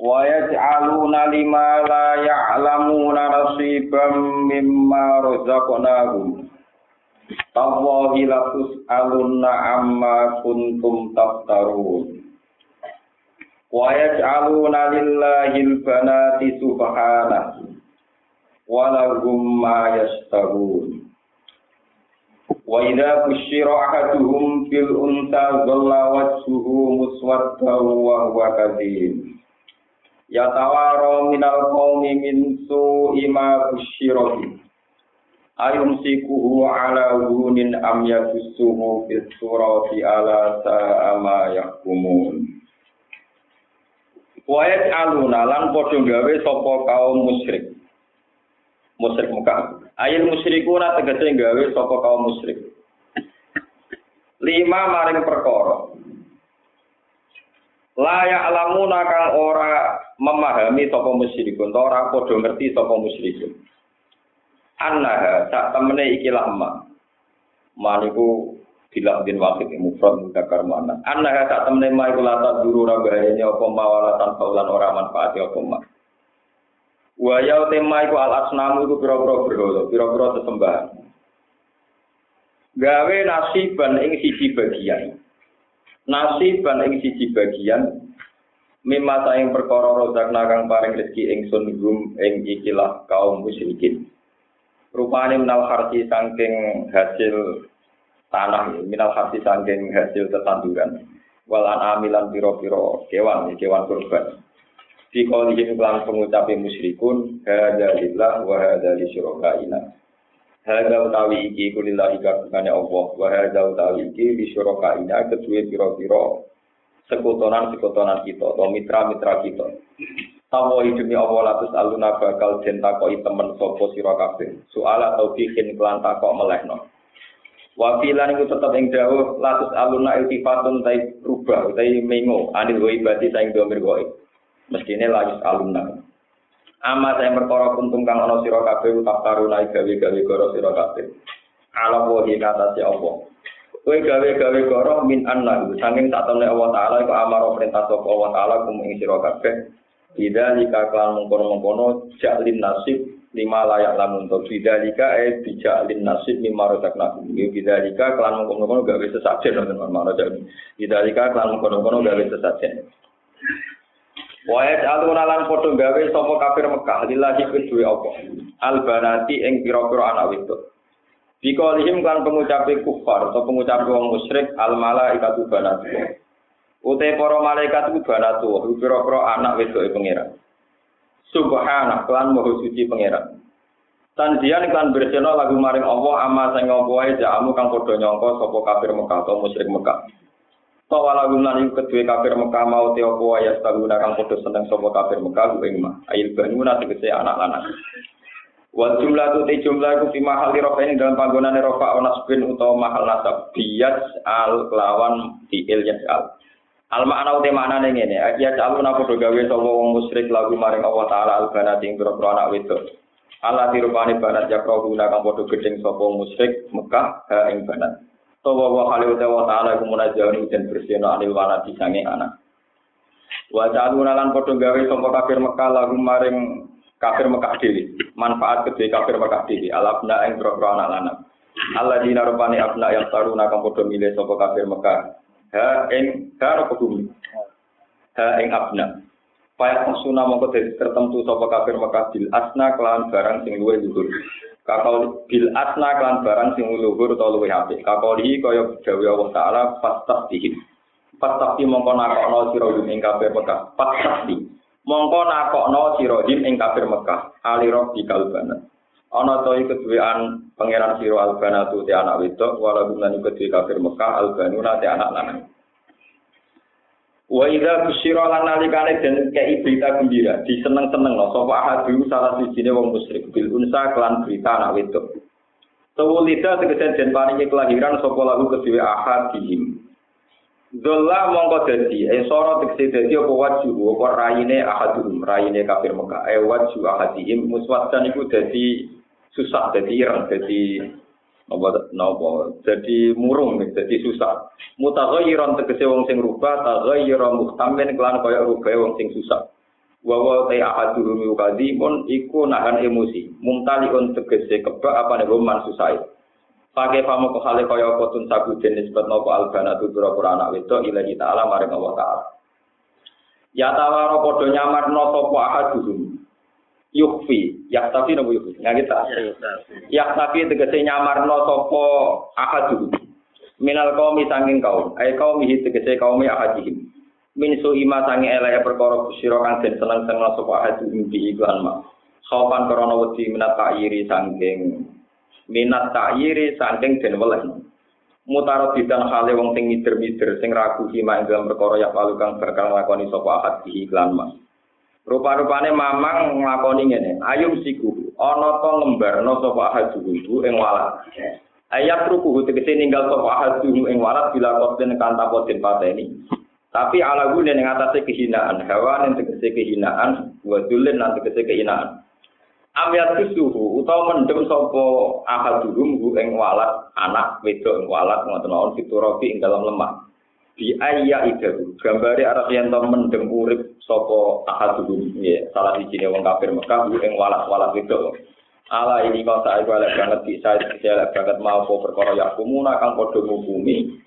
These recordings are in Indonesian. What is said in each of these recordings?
Wa yaj'aluna lima la ya'lamuna nasiban mimma razaqnahum. Tawahi latus alunna amma kuntum taftarun. Wa yaj'aluna lillahil banati subhanahu. Wa lahum ma yastabun. Wa idza busyira ahaduhum bil unta dhalla wajhuhu muswaddan wa kadhib. Yatawara minal qaumi min su'i ma busyira Ayumsikuhu ala hunin am yadussuhu fis surati ala sa'a ma yahkumun. Wa yaj'aluna lan padha gawe sapa kaum musyrik. Musyrik Mekah. Ayil musyrikuna tegese gawe sapa kaum musyrik. Lima maring perkara. Layak alamuna kang ora memahami sapa musyrikun, ora padha ngerti sapa musyrikun. Annaha sak temene iki lama. Maniku bila bin wakil mufrad mudakar mana. Annaha sak temene ma iku lata duru ora bahayane apa mawalatan faulan ora manfaati apa ma. Wa ya tema iku al asnamu iku pira-pira berhala, pira-pira sesembahan. Gawe nasiban ing siji bagian. Nasiban ing siji bagian mimma saing perkara rozakna kang paring rezeki ingsun gum ing ikilah kaum musyrikin. Rupane minal harsi saking hasil tanah, minal harsi saking hasil tetanduran. Walan amilan piro-piro kewan, kewan kurban. Di kolihim kelang pengucapi musyrikun, hada lillah wa hada li syurakaina. Hada utawi iki kulillahi kagungane Allah, wa hada utawi iki li syurakaina kedua piro-piro sekutonan-sekutonan kita, atau mitra-mitra kita. Tawa hidupnya Allah latus aluna bakal den takoi temen sopo sira kabeh. Soal atau bikin kelan takok melehno. Wa filan iku tetep ing dawuh latus aluna iltifatun tai rubah tai mengo anil waibati saing domir goib. Mestine latus aluna. Ama saya perkara kuntum kang ana sira kabeh utaftaruna gawe-gawe goro sira kabeh. Ala wahi kata si Allah. Kowe gawe-gawe goro min saking sak temne Allah taala iku amaro perintah sapa Allah taala kum ing sira kabeh. Bida jika kelan mengkono-mengkono jaklin nasib lima layak lamun to bida jika eh bijaklin nasib lima rosak nakum bida jika kelan mengkono-mengkono gawe sesajen nonton mana jadi bida jika kelan mengkono-mengkono gawe sesajen. Wayat aluna lan padha gawe sapa kafir Mekah lillahi kedue apa albanati ing pira-pira anak wedok Bikolihim kan pengucapi kufar atau pengucapi wong musyrik al malaikatu banatu Utai para malaikat itu banatu, pira-pira anak wedoke pangeran. Subhanah kelan maha suci pangeran. Tandian iklan berseno lagu maring Allah ama sing apa wae jamu kang padha nyangka sapa kafir Mekah atau musyrik Mekah. Tawa lagu lan iku kedue kafir Mekah mau te apa wae astaguna kang padha seneng sapa kafir Mekah ku ing mah. Ail banuna tegese anak lanang. Wal jumlah tu te jumlah ku fi mahal rofa ini dalam panggonane rofa onas bin utawa mahal nasab bias al kelawan fiil yasal. Al makna uti maknane ngene, ya calun apa do gawe sapa wong musyrik lagu maring Allah taala al banat ing pira anak wedok. Allah dirupani banat yakro guna kang padha gedeng sapa musyrik Mekah ha ing banat. Tawa wa khali wa taala iku munajjahun dan bersihna anil wana disange anak. Wa calun lan padha gawe sapa kafir Mekah lagu maring kafir Mekah. Manfaat kedhe kafir Mekah dhewe alabna ing pira anak lanang. Allah dina rupani abna yang taruna kang padha milih sapa kafir Mekah ha ing ha bumi ha ing abna Paya maksuna mongko dadi tertentu sapa kafir Mekah bil asna kelan barang sing luwih luhur. Kakau bil asna kelan barang sing luhur utawa luwih apik. Kakaulihi kaya dawuh Allah taala fastaftihi. Fastafti mongko nakokno sira ing kafir Mekah. Fastafti. Mongko nakokno sira ing kafir Mekah. Ali rabbi kalbana. Ana to keduwean pangeran sira albana tu te anak wedok wala gumlan kedue kafir Mekah albanuna te anak lanang. Wa idza busyira lan nalikane den kei berita gembira, diseneng-seneng no sapa ahadu salah sijine wong musyrik bil unsa kelan berita anak wedok. Tawulida tegese den paringi kelahiran sapa lagu kedue ahad dihim. Dolla mongko dadi, eh soro tegese dadi apa waju? Apa raine ahadum, raine kafir Mekah. Eh waju ahadihim. Muswaddan iku dadi susah, dadi ireng, dadi apa napa? Jadi murung jadi susah. Mutaghayyiran tegese wong sing rubah taghayyira muhtamin kelan kaya rubah wong sing susah. Wa wa ta ahaduhum yuqadimun iku nahan emosi. Mumtaliun tegese kebak apa nek man susah Pakai pamo ko hale kaya apa tun sabu jenis nopo albana tu pura anak wedok ilahi ta'ala maring Allah ta'ala. Ya tawaro podo nyamar no sopo ahaduhum? Yukfi ya tapi nopo yukfi nggak kita ya tapi tegese nyamarno sopo ahadu minal kaum sanging kaum. Ay kaum mihi tegese kaum ahadihim. Min su ima sangi elek perkara kusira kang den seneng seneng sapa ahadu bi iklan ma. Sopan krana wedi minat ta'yiri sangking minat ta'yiri sangking den weles mutaro bidan hale wong sing mider-mider sing ragu hima ing dalam perkara ya palu kang bakal nglakoni sapa ahad bi iklan ma Rupa-rupane mamang nglakoni ngene. Ayum siku ana to ngembarno sapa hajuhu ing walat. Ayat rukuhu tegese ninggal sapa hajuhu ing walat bila kosten kan tapo den pateni. Tapi ala gune ning atase kehinaan, hawa ning tegese kehinaan, wa dulen lan tegese kehinaan. Amyat suhu utawa mendem sapa ahaduhum ing walat anak wedok ing walat ngoten mawon fiturafi ing dalam lemah. di ayya itu gambare arep yen to mendem urip sapa ahadul ya salah siji wong kafir Mekah ku ing walas-walas itu ala ini kok sak iku elek banget bisa elek banget mau perkara ya kumuna kang padha ngukumi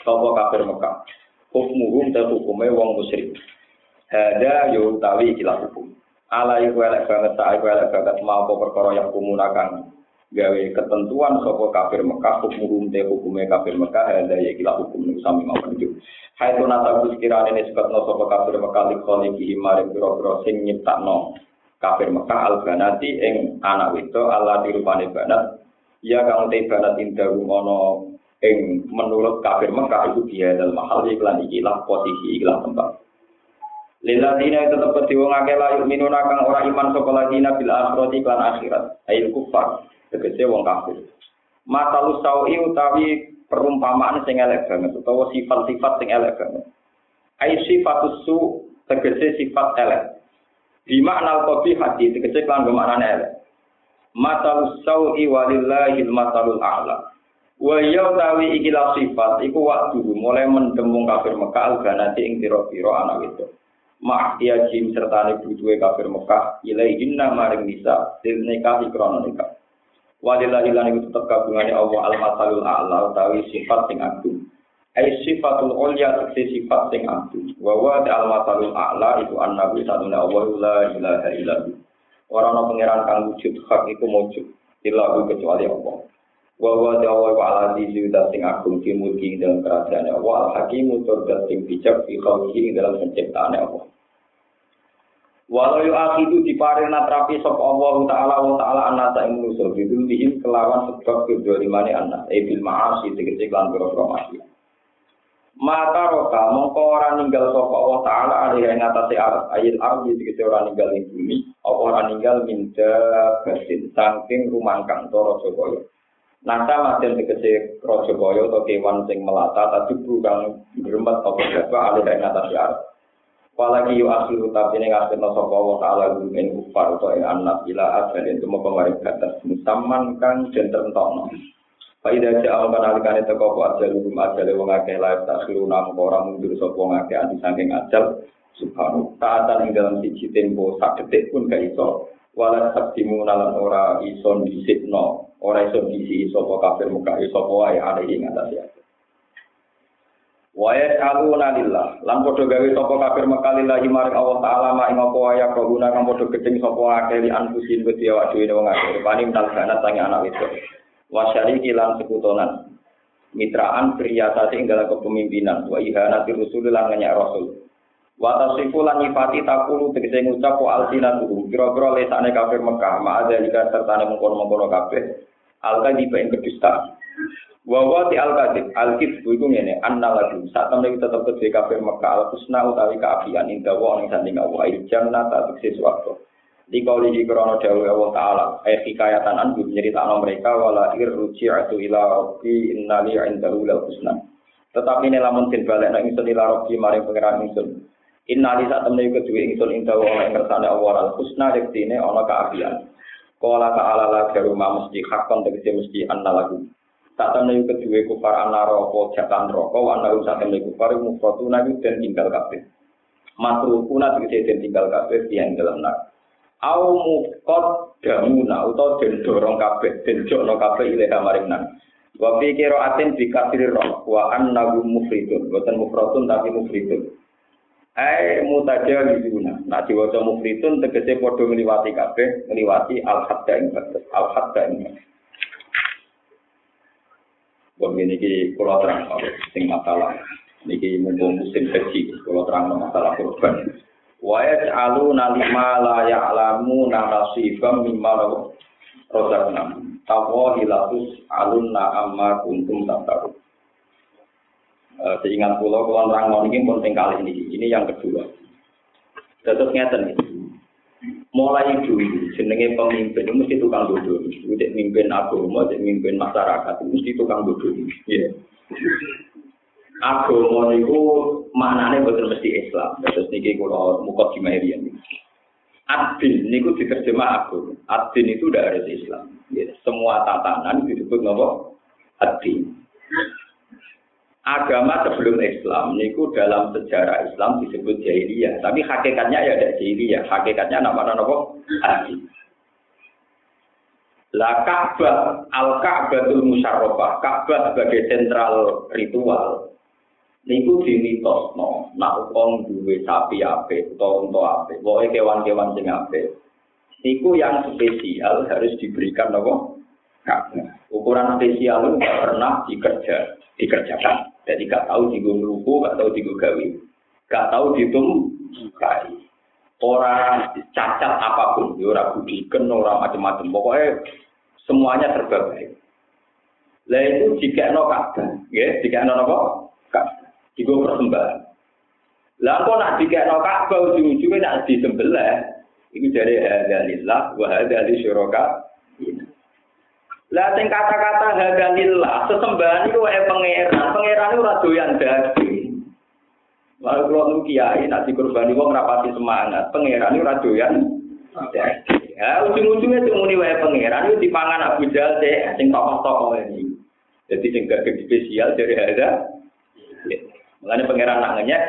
sapa kafir Mekah. Hukmuhum ta hukume wong musyrik. Ada yo tawi ikilah hukum ala iku elek banget sak iku elek banget. Mau perkara ya kumuna kang gawe ketentuan soko kafir Mekah hukum te hukume kafir Mekah ada ya kila hukum niku sami mawon itu hai to nata sekirane ne sebabno soko kafir Mekah likoni ki mare biro-biro sing nyiptakno kafir Mekah al banati ing anak itu Allah dirupane banat ya kang te banat indah ngono ing menurut kafir Mekah itu dia dalam mahal iklan ikilah posisi ikilah tempat Liladina itu tetap wong akeh layu minuna kang ora iman sapa ladina bil akhirati lan akhirat ayil kufar tegese wong kafir. Masalu sawi utawi perumpamaan sing elek banget utawa sifat-sifat sing elek banget. Ai sifatus su sifat elek. Di makna kopi hati tegese kan maknane elek. Masalu sawi walillahi masalul a'la. Wa ya utawi ikilah sifat iku waktu mulai mendemung kafir Mekah al-ganati ing pira-pira anak itu. Mak ya jim serta bujuwe kafir Mekah ilaihinna maring nisa til nikah ikrono nikah. Walillahi lan iku tetep kagungane Allah al-masalul a'la utawi sifat sing agung. Ai sifatul ulya tegese sifat sing agung. Wa wa al-masalul a'la iku annabi satuna Allah la ilaha illallah. Ora ana pangeran kang wujud hak iku wujud illa kecuali Allah. Wa wa Allah wa ala di sing agung di mulki dalam kerajaan Allah al-hakimu tur sing bijak fi khalqihi dalam penciptaan Allah. Walau yu akhidu diparing natrapi sop Allah Ta'ala wa Ta'ala anasa ing manusa bidulihim kelawan sebab kedolimane anak e bil ma'asi tegese lan boro masih. Mata roka mongko ora ninggal sapa Allah Ta'ala alih ing atase arep ayil ardi tegese ora ninggal ing bumi apa ora ninggal minda basin saking rumangkang toro Jokoyo. Nasa maden tegese Raja Boyo atau kewan sing melata tapi bukan geremet apa jaba alih ing atase arep. Apalagi yu akhiru tapi ini ngasih no sopa wa ta'ala gulmen kufar atau yang anak ila asal itu mau kemarin batas musaman kan dan terentokno. Faidah ja'al kan alikan itu kau ajal hukum ajal wong akeh laif tak siru nam orang mundur sopa wong akeh anti sangking ajal subhanu taatan ing dalam siji tempo sak detik pun gak iso walau sabdimu nalan ora ison disikno ora ison disi sopa kafir muka iso wae ada ing atas ya. Wa yas'aluna lillah. Lan padha gawe sapa kafir Mekah lillahi maring Allah taala ma ing apa wae kabuna kang padha gedeng sapa akeh li anfusin wedi awak dhewe wong akeh. Pani mental sange anak itu. Wa syariki lan sekutonan. Mitraan priyasati ing dalam kepemimpinan wa ihanati rusul lan rasul. Wa tasifu lan nyifati takulu tegese ngucap wa alsinatu kira-kira lesane kafir Mekah ma ada serta sertane mengkono-mengkono kabeh. Alka di kedustaan. Wa wa ti al kadib al kidbu iku ngene anna lagi sak temne tetep kedhe kabeh Mekah al husna utawi kaafian ing dawa ning sanding Allah il jannah ta tekse swarga. Di kauli di krono dawe Allah taala eh hikayatan an nyeritakno mereka wala ir ruji'atu ila rabbi innali indahu husna. Tetapi ini lamun den balekno ingsun ila rabbi maring pangeran ingsun. Innali sak temne kedue ingsun ing dawa ing kersane Allah al husna rektine ana kaafian. Kala ta'ala la garu mesti hakon tegese mesti anna lagu. Tak temen kedua kufar anaroko jatan roko, anaru saat temen kufar mufrotu nabi dan tinggal kabeh. Matru kuna tegese dan tinggal kabeh yang dalam nak. Au mufkot damuna atau den dorong kabeh, den jokno kabeh ilaha maring nak. Wa fi qira'atin bi kasri roh wa annahu mufridun, boten mufradun tapi mufridun. Ai mutajawizuna. Nah diwaca mufridun tegese padha ngliwati kabeh, ngliwati al-hadda ing batas, al-hadda ing batas. Wong ini ki kalau terang sing masalah. Niki mumpung musim haji, kalau terang masalah korban. Wa yaj'alu nalima la ya'lamu nasibam mimma rozakna. Tawa hilatus alunna amma kuntum tataru. Seingat pulau kalau terang ini penting kali ini. Ini yang kedua. Terus ngeten mulai dulu jenenge pemimpin mesti tukang bodoh itu mimpin agama cek mimpin masyarakat mesti tukang bodoh ya agama itu maknanya betul mesti Islam terus niki kalau mukot ini Adin niku diterjemah agama. Adin itu udah harus Islam. Ya, semua tatanan disebut nopo adin agama sebelum Islam niku dalam sejarah Islam disebut jahiliyah, tapi hakikatnya ya ada jahiliyah, hakikatnya nama nama Adi. Lah Ka'bah, Al Ka'batul Musyarrafah, Ka'bah sebagai sentral ritual. Niku dimitosno, nak wong duwe sapi ape utawa unta ape, pokoke kewan-kewan sing ape. Niku yang spesial harus diberikan? Ka'bah. Ukuran spesial itu pernah dikerja, dikerjakan. Jadi gak tahu di ruku, gak tahu di gawe, gak tahu dihitung kai. Orang cacat apa pun, ya orang budikan, orang macam-macam. Pokoknya semuanya serba baik. Lah itu jika no kata, ya, jika no apa? Kata, jika persembahan. Lah kok nak jika no kata, ujung-ujungnya nak disembelih, itu dari hadalillah, wa hadali syuraka. Lah sing kata-kata hadanillah, sesembahan itu wae pangeran. Pangeran ora doyan daging. Lalu kalau nu kiai nak dikurbani wong rapati semangat, pangeran ora doyan daging. Ya ujung-ujungnya cuma muni wae pangeran itu dipangan Abu Jahal teh sing tokoh-tokoh ini. Jadi sing gak spesial dari ada. Mengenai pangeran nak ngenyek,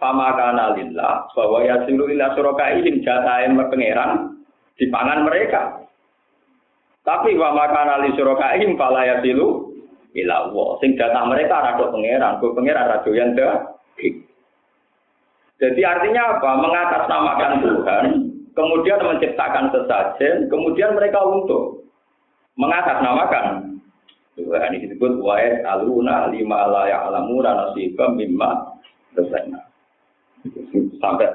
Fama kana lillah, bahwa yasilu ila surakaihim jatahe pangeran dipangan mereka. Tapi wa makana li syurakaihim fala yasilu ila Allah. Sing jatah mereka rada pangeran, go pangeran rada yang Jadi artinya apa? Mengatasnamakan Tuhan, kemudian menciptakan sesajen, kemudian mereka untuk mengatasnamakan Tuhan ini disebut wa'id aluna lima la ya'lamu nasibam mimma resena. Sampai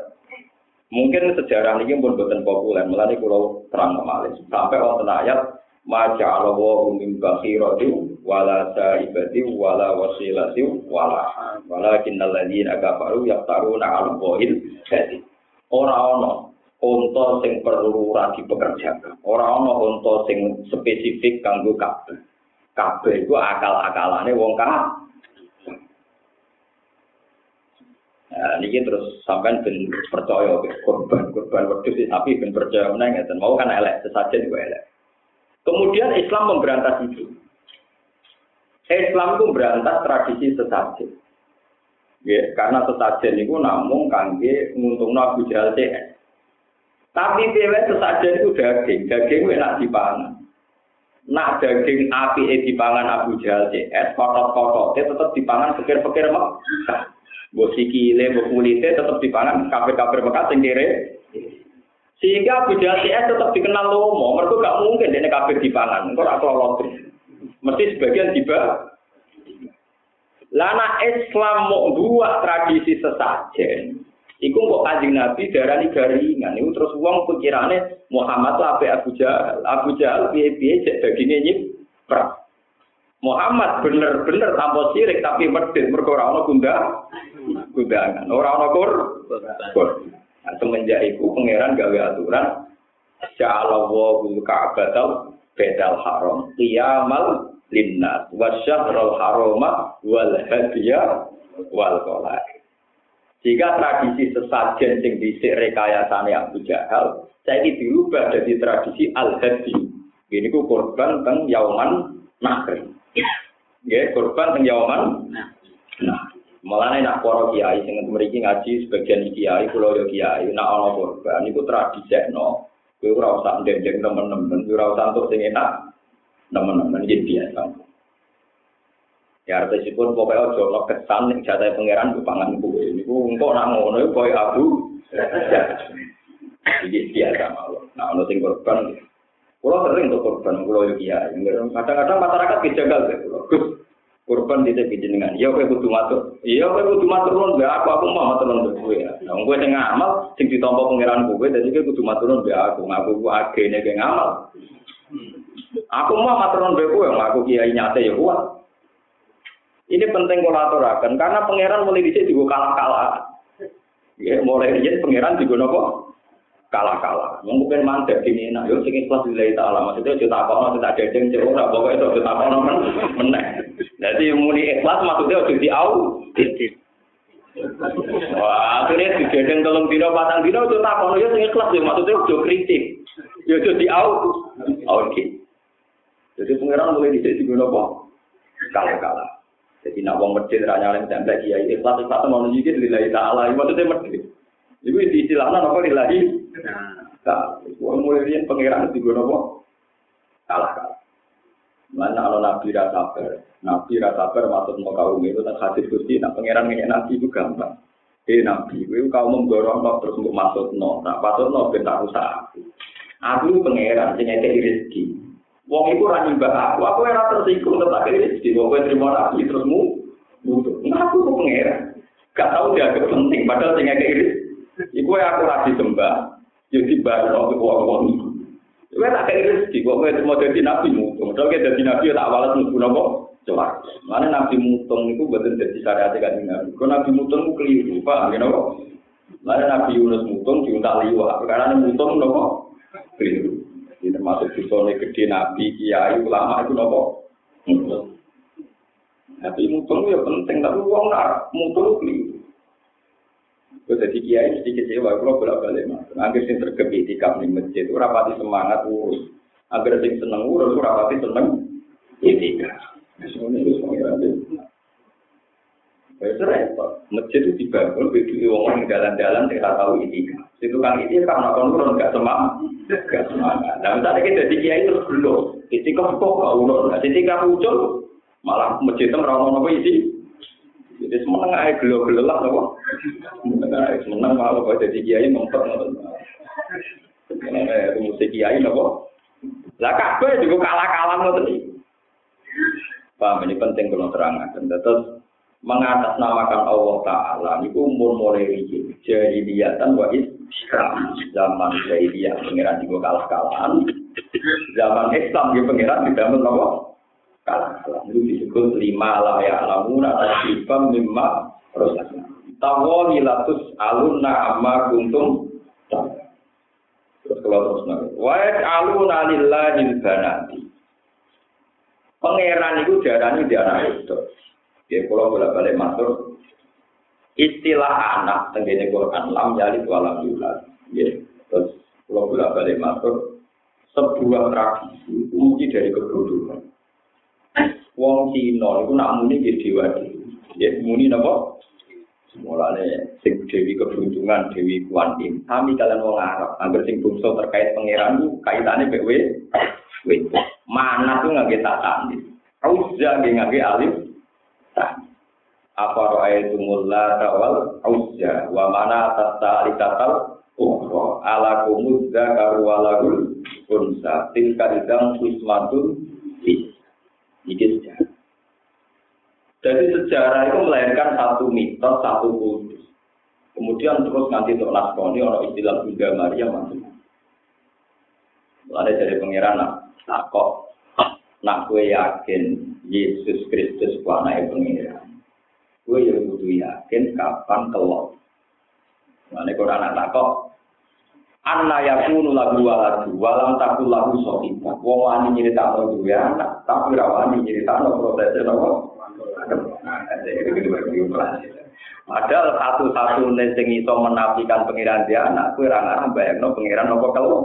Mungkin sejarah ini pun bukan populer, melani pulau terang kemarin. Sampai wonten ayat Maja Allah min bakhirati wala saibati wala wasilati wala walakin alladzina kafaru yaftaruna 'ala Allahil jadi. Ora ana unta sing perlu ora dipekerjakan ora ana unta sing spesifik kanggo kabeh. Kabeh iku akal-akalane wong Nah, ini terus sampai ben percaya korban korban waktu sih tapi ben percaya menang ya mau kan elek sesajen juga elek. Kemudian Islam memberantas itu. Islam itu memberantas tradisi sesajen. Ya, karena sesajen itu namun kangge nguntung Abu Jahal. Tapi dewe sesajen itu daging, daging enak dipangan. Nah daging api dipangan Abu Jahal CS, kotot-kotot, tetap dipangan pikir-pikir mak. Bos sikile, bos kulite tetap dipangan kafir-kafir Mekah sing kere. Sehingga Abu Jahal tetap dikenal lomo, mereka gak mungkin dia kafir dipangan, engkau ora kelolot. Mesti sebagian tiba. Lana Islam mau buat tradisi sesajen. Iku kok kanjeng Nabi darani garingan. Iku terus uang pikirannya Muhammad lah Abu Jahal. Abu Jahal piye-piye cek dagingnya nyip perang. Muhammad bener-bener tanpa sirik tapi medit mergo ora ana gunda gundangan. Ora ana kur. Nah, semenjak itu pangeran gawe aturan Ja'ala wa bil ka'batal bedal haram qiyamal linnas wa syahrul harama wal hadiya wal qalai. Jika tradisi sesajen sing dhisik rekayasane Abu Jahal, saya ini dirubah jadi tradisi al-hadi. Ini ku korban teng yauman nakri. Ya, korban teng yauman nah. Malah nak para kiai sing mriki ngaji sebagian kiai kula yo kiai nak ana korban niku tradisekno. Kowe ora usah ndendeng temen-temen, ora usah entuk sing enak. Temen-temen iki biasa. Ya artisipun pokoknya ojo lo kesan ning jatah pangeran ku pangan kuwe. Niku engko nak ngono koyo abu. Iki biasa mawon. Nah ono sing korban. Kulo sering untuk korban yo kiai. Kadang-kadang masyarakat dijagal ya kulo. Korban di tepi jenengan. Ya kowe kudu matur. Ya kowe kudu matur nuwun aku aku mau matur nuwun kowe ya. Nah kowe sing ngamal sing ditampa pangeran kowe dadi kowe kudu matur nuwun aku. Ngaku ku agene ke ngamal. Aku mau matur nuwun kowe ngaku kiai nyate ya kuat. Ini penting kolaborasi karena pangeran mulai dicek juga kalah-kalah. Ya, mulai dicek pangeran juga nopo kalah-kalah. Mungkin mandek ini, nah, yuk sing ikhlas lillahi ta'ala. Maksudnya kita apa mau tidak dedeng cek ora, itu kita apa men meneh. Jadi muni ikhlas maksudnya udah di au. Wah, akhirnya di dedeng tolong dino patang dino itu tak kono ya sing ikhlas ya maksudnya udah kritik. Ya udah di au. Oke. Jadi pangeran mulai dicek juga nopo kalah-kalah. Jadi nak wong masjid ra nyalem tembak kiai ikhlas ikhlas mau nunjukin lillahi ta'ala. Maksudnya masjid. Iku di istilahnya apa lillahi ta'ala. Wong mulai pangeran digono apa? Kalah kalah. Mana kalau nabi rasa sabar, nabi rasa sabar maksud mau kaum itu tak hadis gusti, nak pangeran ngene nabi itu gampang. Eh nabi, gue kau mendorong no terus untuk masuk no, tak masuk ben tak usah aku. Aku pangeran sing ngekek rezeki. Wong iku ora nyembah aku, aku ora tersinggung tetap rezeki. Wong kowe terima nabi terus mu. Nah, aku kok pangeran. Gak tahu dia penting, padahal sing ngekek rezeki. Iku aku ora disembah, yo dibawa ke wong-wong iku. Kowe tak kei rezeki, kok kowe mau dadi nabi mutung. Padahal kowe dadi nabi tak walas mlebu napa? Coba. Mana nabi mutung niku boten dadi syariat kan nabi. Kok nabi mutung ku keliru, Pak, ngene kok. Mana nabi Yunus mutung diuntak liwat, perkara mutung napa? Keliru. Ini termasuk bisone gede nabi, kiai, ulama itu? Mutung. Tapi mutung ya penting, tapi uang nak mutung keliru. Gue jadi kiai mesti kecewa, kalau bolak balik mas. Agar sing tergepi di nih masjid, rapati semangat urus. Agar sing seneng urus, rapati seneng itikaf. Semuanya itu semuanya Ya repot. Masjid itu dibangun, begitu orang jalan-jalan, tidak tahu itikaf. Itu kan itu karena kon nggak semangat, nggak semangat. Nah misalnya kita jadi kiai terus belum, itikaf kok gak urun. Nah muncul, malah masjid itu merawat apa isi. Jadi semeneng aja gelo-gelo lah, apa? Semeneng kalau kau jadi kiai mempet, Semeneng aja, musik kiai, apa? Lah kabeh juga kalah-kalah ngoten iki. Paham ini penting kalau terangkan. Terus mengatasnamakan Allah Taala niku umur mulai jahiliyatan wa Islam zaman jahiliyah pangeran juga kalah-kalahan zaman Islam juga pangeran didamel apa kalah-kalah itu disebut lima lah ya lamuna tasifam mimma rosakna tawali latus alunna amma kuntum terus kalau terus nabi wa aluna lillahi banati pangeran itu diarani diarani itu ya kalau bolak balik masuk. Istilah anak tenggine Quran lam yalid walam yulad. Ya terus kalau bolak balik masuk. Sebuah tradisi uji dari kebodohan wong Cina iku nak muni di dewa ya muni napa? Mulane sing dewi keberuntungan dewi kuantim kami kalian wong Arab angger sing bangsa terkait pangeran ku kaitane mek we mana tuh ngangge tata ni auza ngangge alif apa roa e itu mulla tawal? Auza. Wa mana tata alikatal Umro ala kumudza karu ala gul unsa. Tingkat idang kusmatun Iki sejarah. Jadi sejarah itu melahirkan satu mitos, satu kultus. Kemudian terus nanti untuk naskoni orang istilah Bunda Maria masuk. Ada dari pangeran nak kok nak gue yakin Yesus Kristus ku anake pengiran. Gue ya kudu yakin kapan kelok. Mane Quran anak kok Anna yakunu lagu waladu walam takul lagu sohiba. Wong wani nyeritakno duwe anak, tapi ra wani nyeritakno prosesnya nopo. Padahal satu-satunya sing iso menafikan pengiran dia anak, kue ra ngarah bayangno pengiran nopo kalau.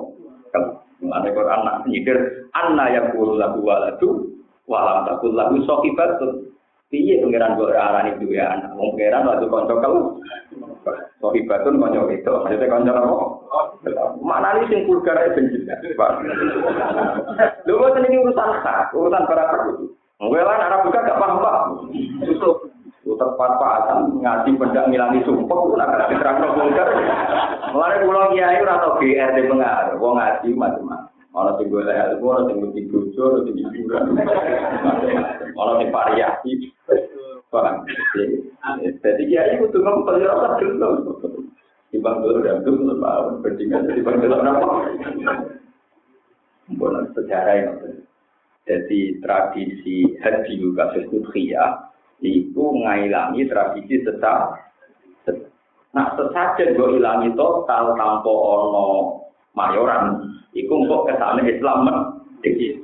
Mulane Quran anak nyikir anna yakunu lagu waladu walam takul lagu sohibatun. Piye pengiran ora arani duwe anak, wong pengiran lagi kanca kalau. Sohibatun kanca itu, maksudnya kanca nopo. Mana nih sing vulgar ae ben jelas, Pak. Lho boten ini urusan hak, urusan para itu. Ngelan arah buka gak paham, Pak. Tutup. Putar pasan ngaji pendak ngilangi sumpah, itu nak ada terang vulgar. Mulane kula kiai ora tau GR di pengaruh, wong ngaji macam-macam. Ana sing golek ilmu, ana sing ngerti bojo, ana sing hiburan. Ana sing variasi. Paham? Jadi kiai kudu ngomong penjelasan dulu. Timbang dulu dan dulu tahun berdingan jadi bang dulu apa? Bukan sejarah yang Jadi tradisi haji kasus Kudhiyah itu ngailangi tradisi sesat. Nah, sesajen gue ilangi total tanpa ono mayoran. Iku kok ke sana Islam dikit.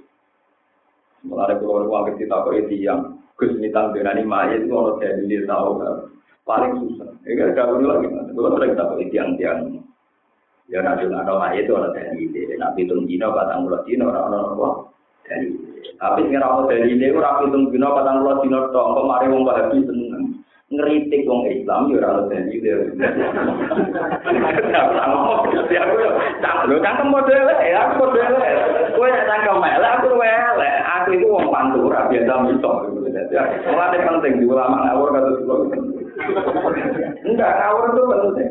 Mulai kalau orang kita kok itu yang Gus dengan mayat itu ono jadi tahu paling susah. Ya kan kalau lagi, kalau sering dapat tiang-tiang ya nanti ada mayat itu ada dari ide, nabi hitung dino, batang mulut dino, orang-orang apa dari Tapi ngira mau dari ide, orang hitung dino, batang mulut dino, toh kemarin mau bahagia seneng ngeritik wong Islam ya ora dari ide. Aku lho cangkem model ya, aku model. Kowe nek cangkem elek aku elek. Aku itu wong pantura biasa mitok. Mulane penting di ulama ngawur kata Enggak, ngawur itu penting.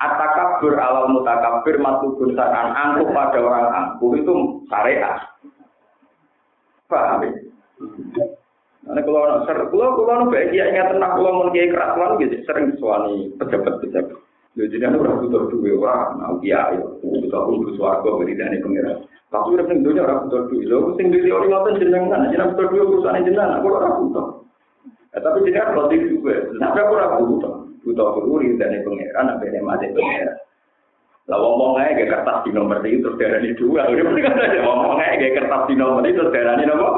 Atakabur alal mutakabir matubun sakan angkuh pada orang angkuh itu syariat. Paham ya? Nah, kalau nak ser, kalau kalau nak baik ya ingat tenang kalau mau kiai kerasuan gitu sering suami pejabat pejabat. Jadi dia orang butuh duit orang, mau kiai, butuh butuh suarga beri dana pengiran. Tapi udah sing dunia orang butuh duit, lo sing duit orang ngotot jenengan, jenengan butuh duit urusan jenengan, aku orang butuh. Tapi jenengan kalau di juga, tapi aku orang butuh, butuh beruri dana pengiran, apa yang mati pengiran. Lah ngomong aja gak kertas di nomor itu terus darani dua. Udah kan aja ngomong aja gak kertas di nomor itu terus darani nomor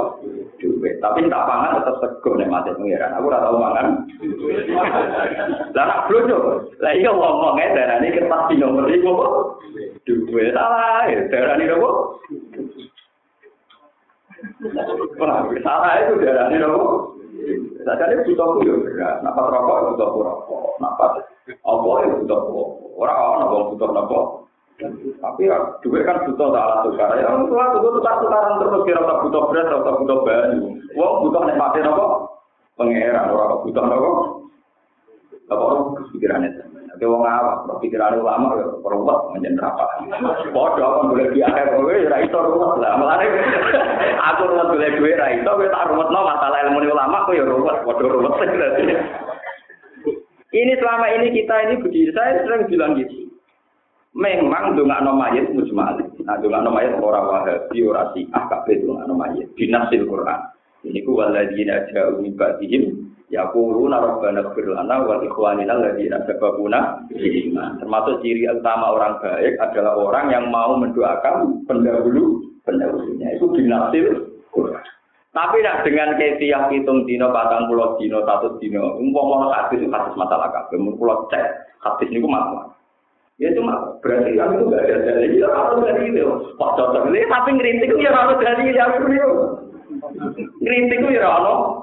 duit. Tapi tak pangan tetap sego nek mati pengiran. Aku ora tau mangan. Lah nak blojo. Lah iya ngomong aja darani kertas di nomor itu kok. Duit salah, darani nomor. Salah itu darani nomor. Nah, jadi butuh kuyo beras, nampak rokok, butuh kuyo rokok, nampak opo ya butuh kuyo, orang awal nopo butuh nopo. Tapi ya, dua kan butuh tak alat tukar, ya orang tua butuh tukar tukaran terus, kira tak butuh beras, tak butuh bahan. Wong butuh nih pakai nopo, pengeran, orang butuh napa? Apa orang kepikiran. Tapi wong awak, ulama ya perubat menjadi apa? Bodoh kan boleh di akhir kowe ya iso ruwet lah. Mulane aku ruwet boleh duwe ra iso kowe tak ruwetno masalah ilmu ulama kok ya ruwet, bodoh ruwet. Ini selama ini kita ini begini, saya sering bilang gitu. Memang dongakno mayit mujmal. Nah dongakno mayit ora wahabi, ora syiah, kabeh dongakno Quran. Ini ku waladina ja'u min ba'dihim yaquluna rabbana ighfir lana wa ikhwanina alladziina sabaquna iman. Termasuk ciri utama orang baik adalah orang yang mau mendoakan pendahulu pendahulunya. Itu binasil Quran. Tapi nak dengan kefiah hitung dino, patang pulau dino, satu dino, umpama hadis itu hadis masalah kabeh, pulau cek hadis niku masalah. Ya cuma berarti kan itu gak ada dalil, ya harus dari itu. Pak cocok ini, tapi ngerintik itu ya harus dari ya itu. Itu ya harus.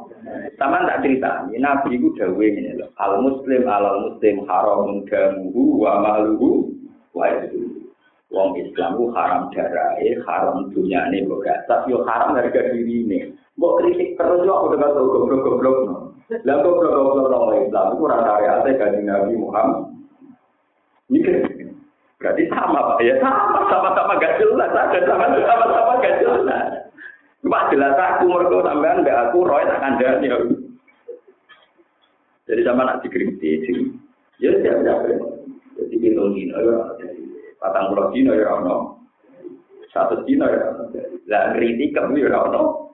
Sama tak cerita, ini Nabi itu dawe ini loh. Al muslim al muslim haram damuhu wa maluhu wa itu. Wong Islam itu haram darahnya, haram dunyanya, tapi haram harga diri ini. Mbok kritik terus yo aku dengar tuh goblok-goblok. Lah goblok-goblok orang Islam itu rasa reate kanjeng Nabi Muhammad. Mikir. Berarti sama Pak ya, sama sama-sama gak jelas, ada sama-sama sama gak jelas. Cuma jelas aku mergo sampean mbak aku roy tak kandhani ya. Jadi sama nak dikritik, ya siap siap. Jadi hitung dino ya, patang pulau dino ya ono, satu dino ya. Lah kritik kamu ya ono.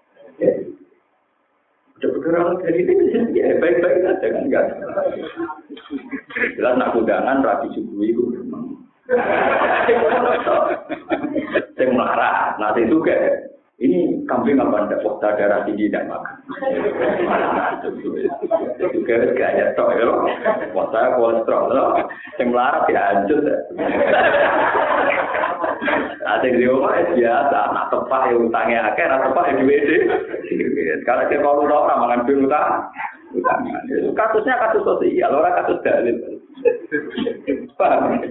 Udah bergerak dari itu ya baik-baik saja kan enggak. Jelas nak undangan rapi subuh itu. Saya marah, nanti kayak ini kambing apa anda pokta darah tinggi dan makan. Itu juga gaya tok ya, pokta kolesterol loh. Yang melarat ya hancur. Ada di rumah ya biasa, nak tepak ya utangnya akeh, nak tepak ya duit Sekarang kita kalau tahu orang makan duit utang, kasusnya kasus sosial, orang kasus dalil. Paham?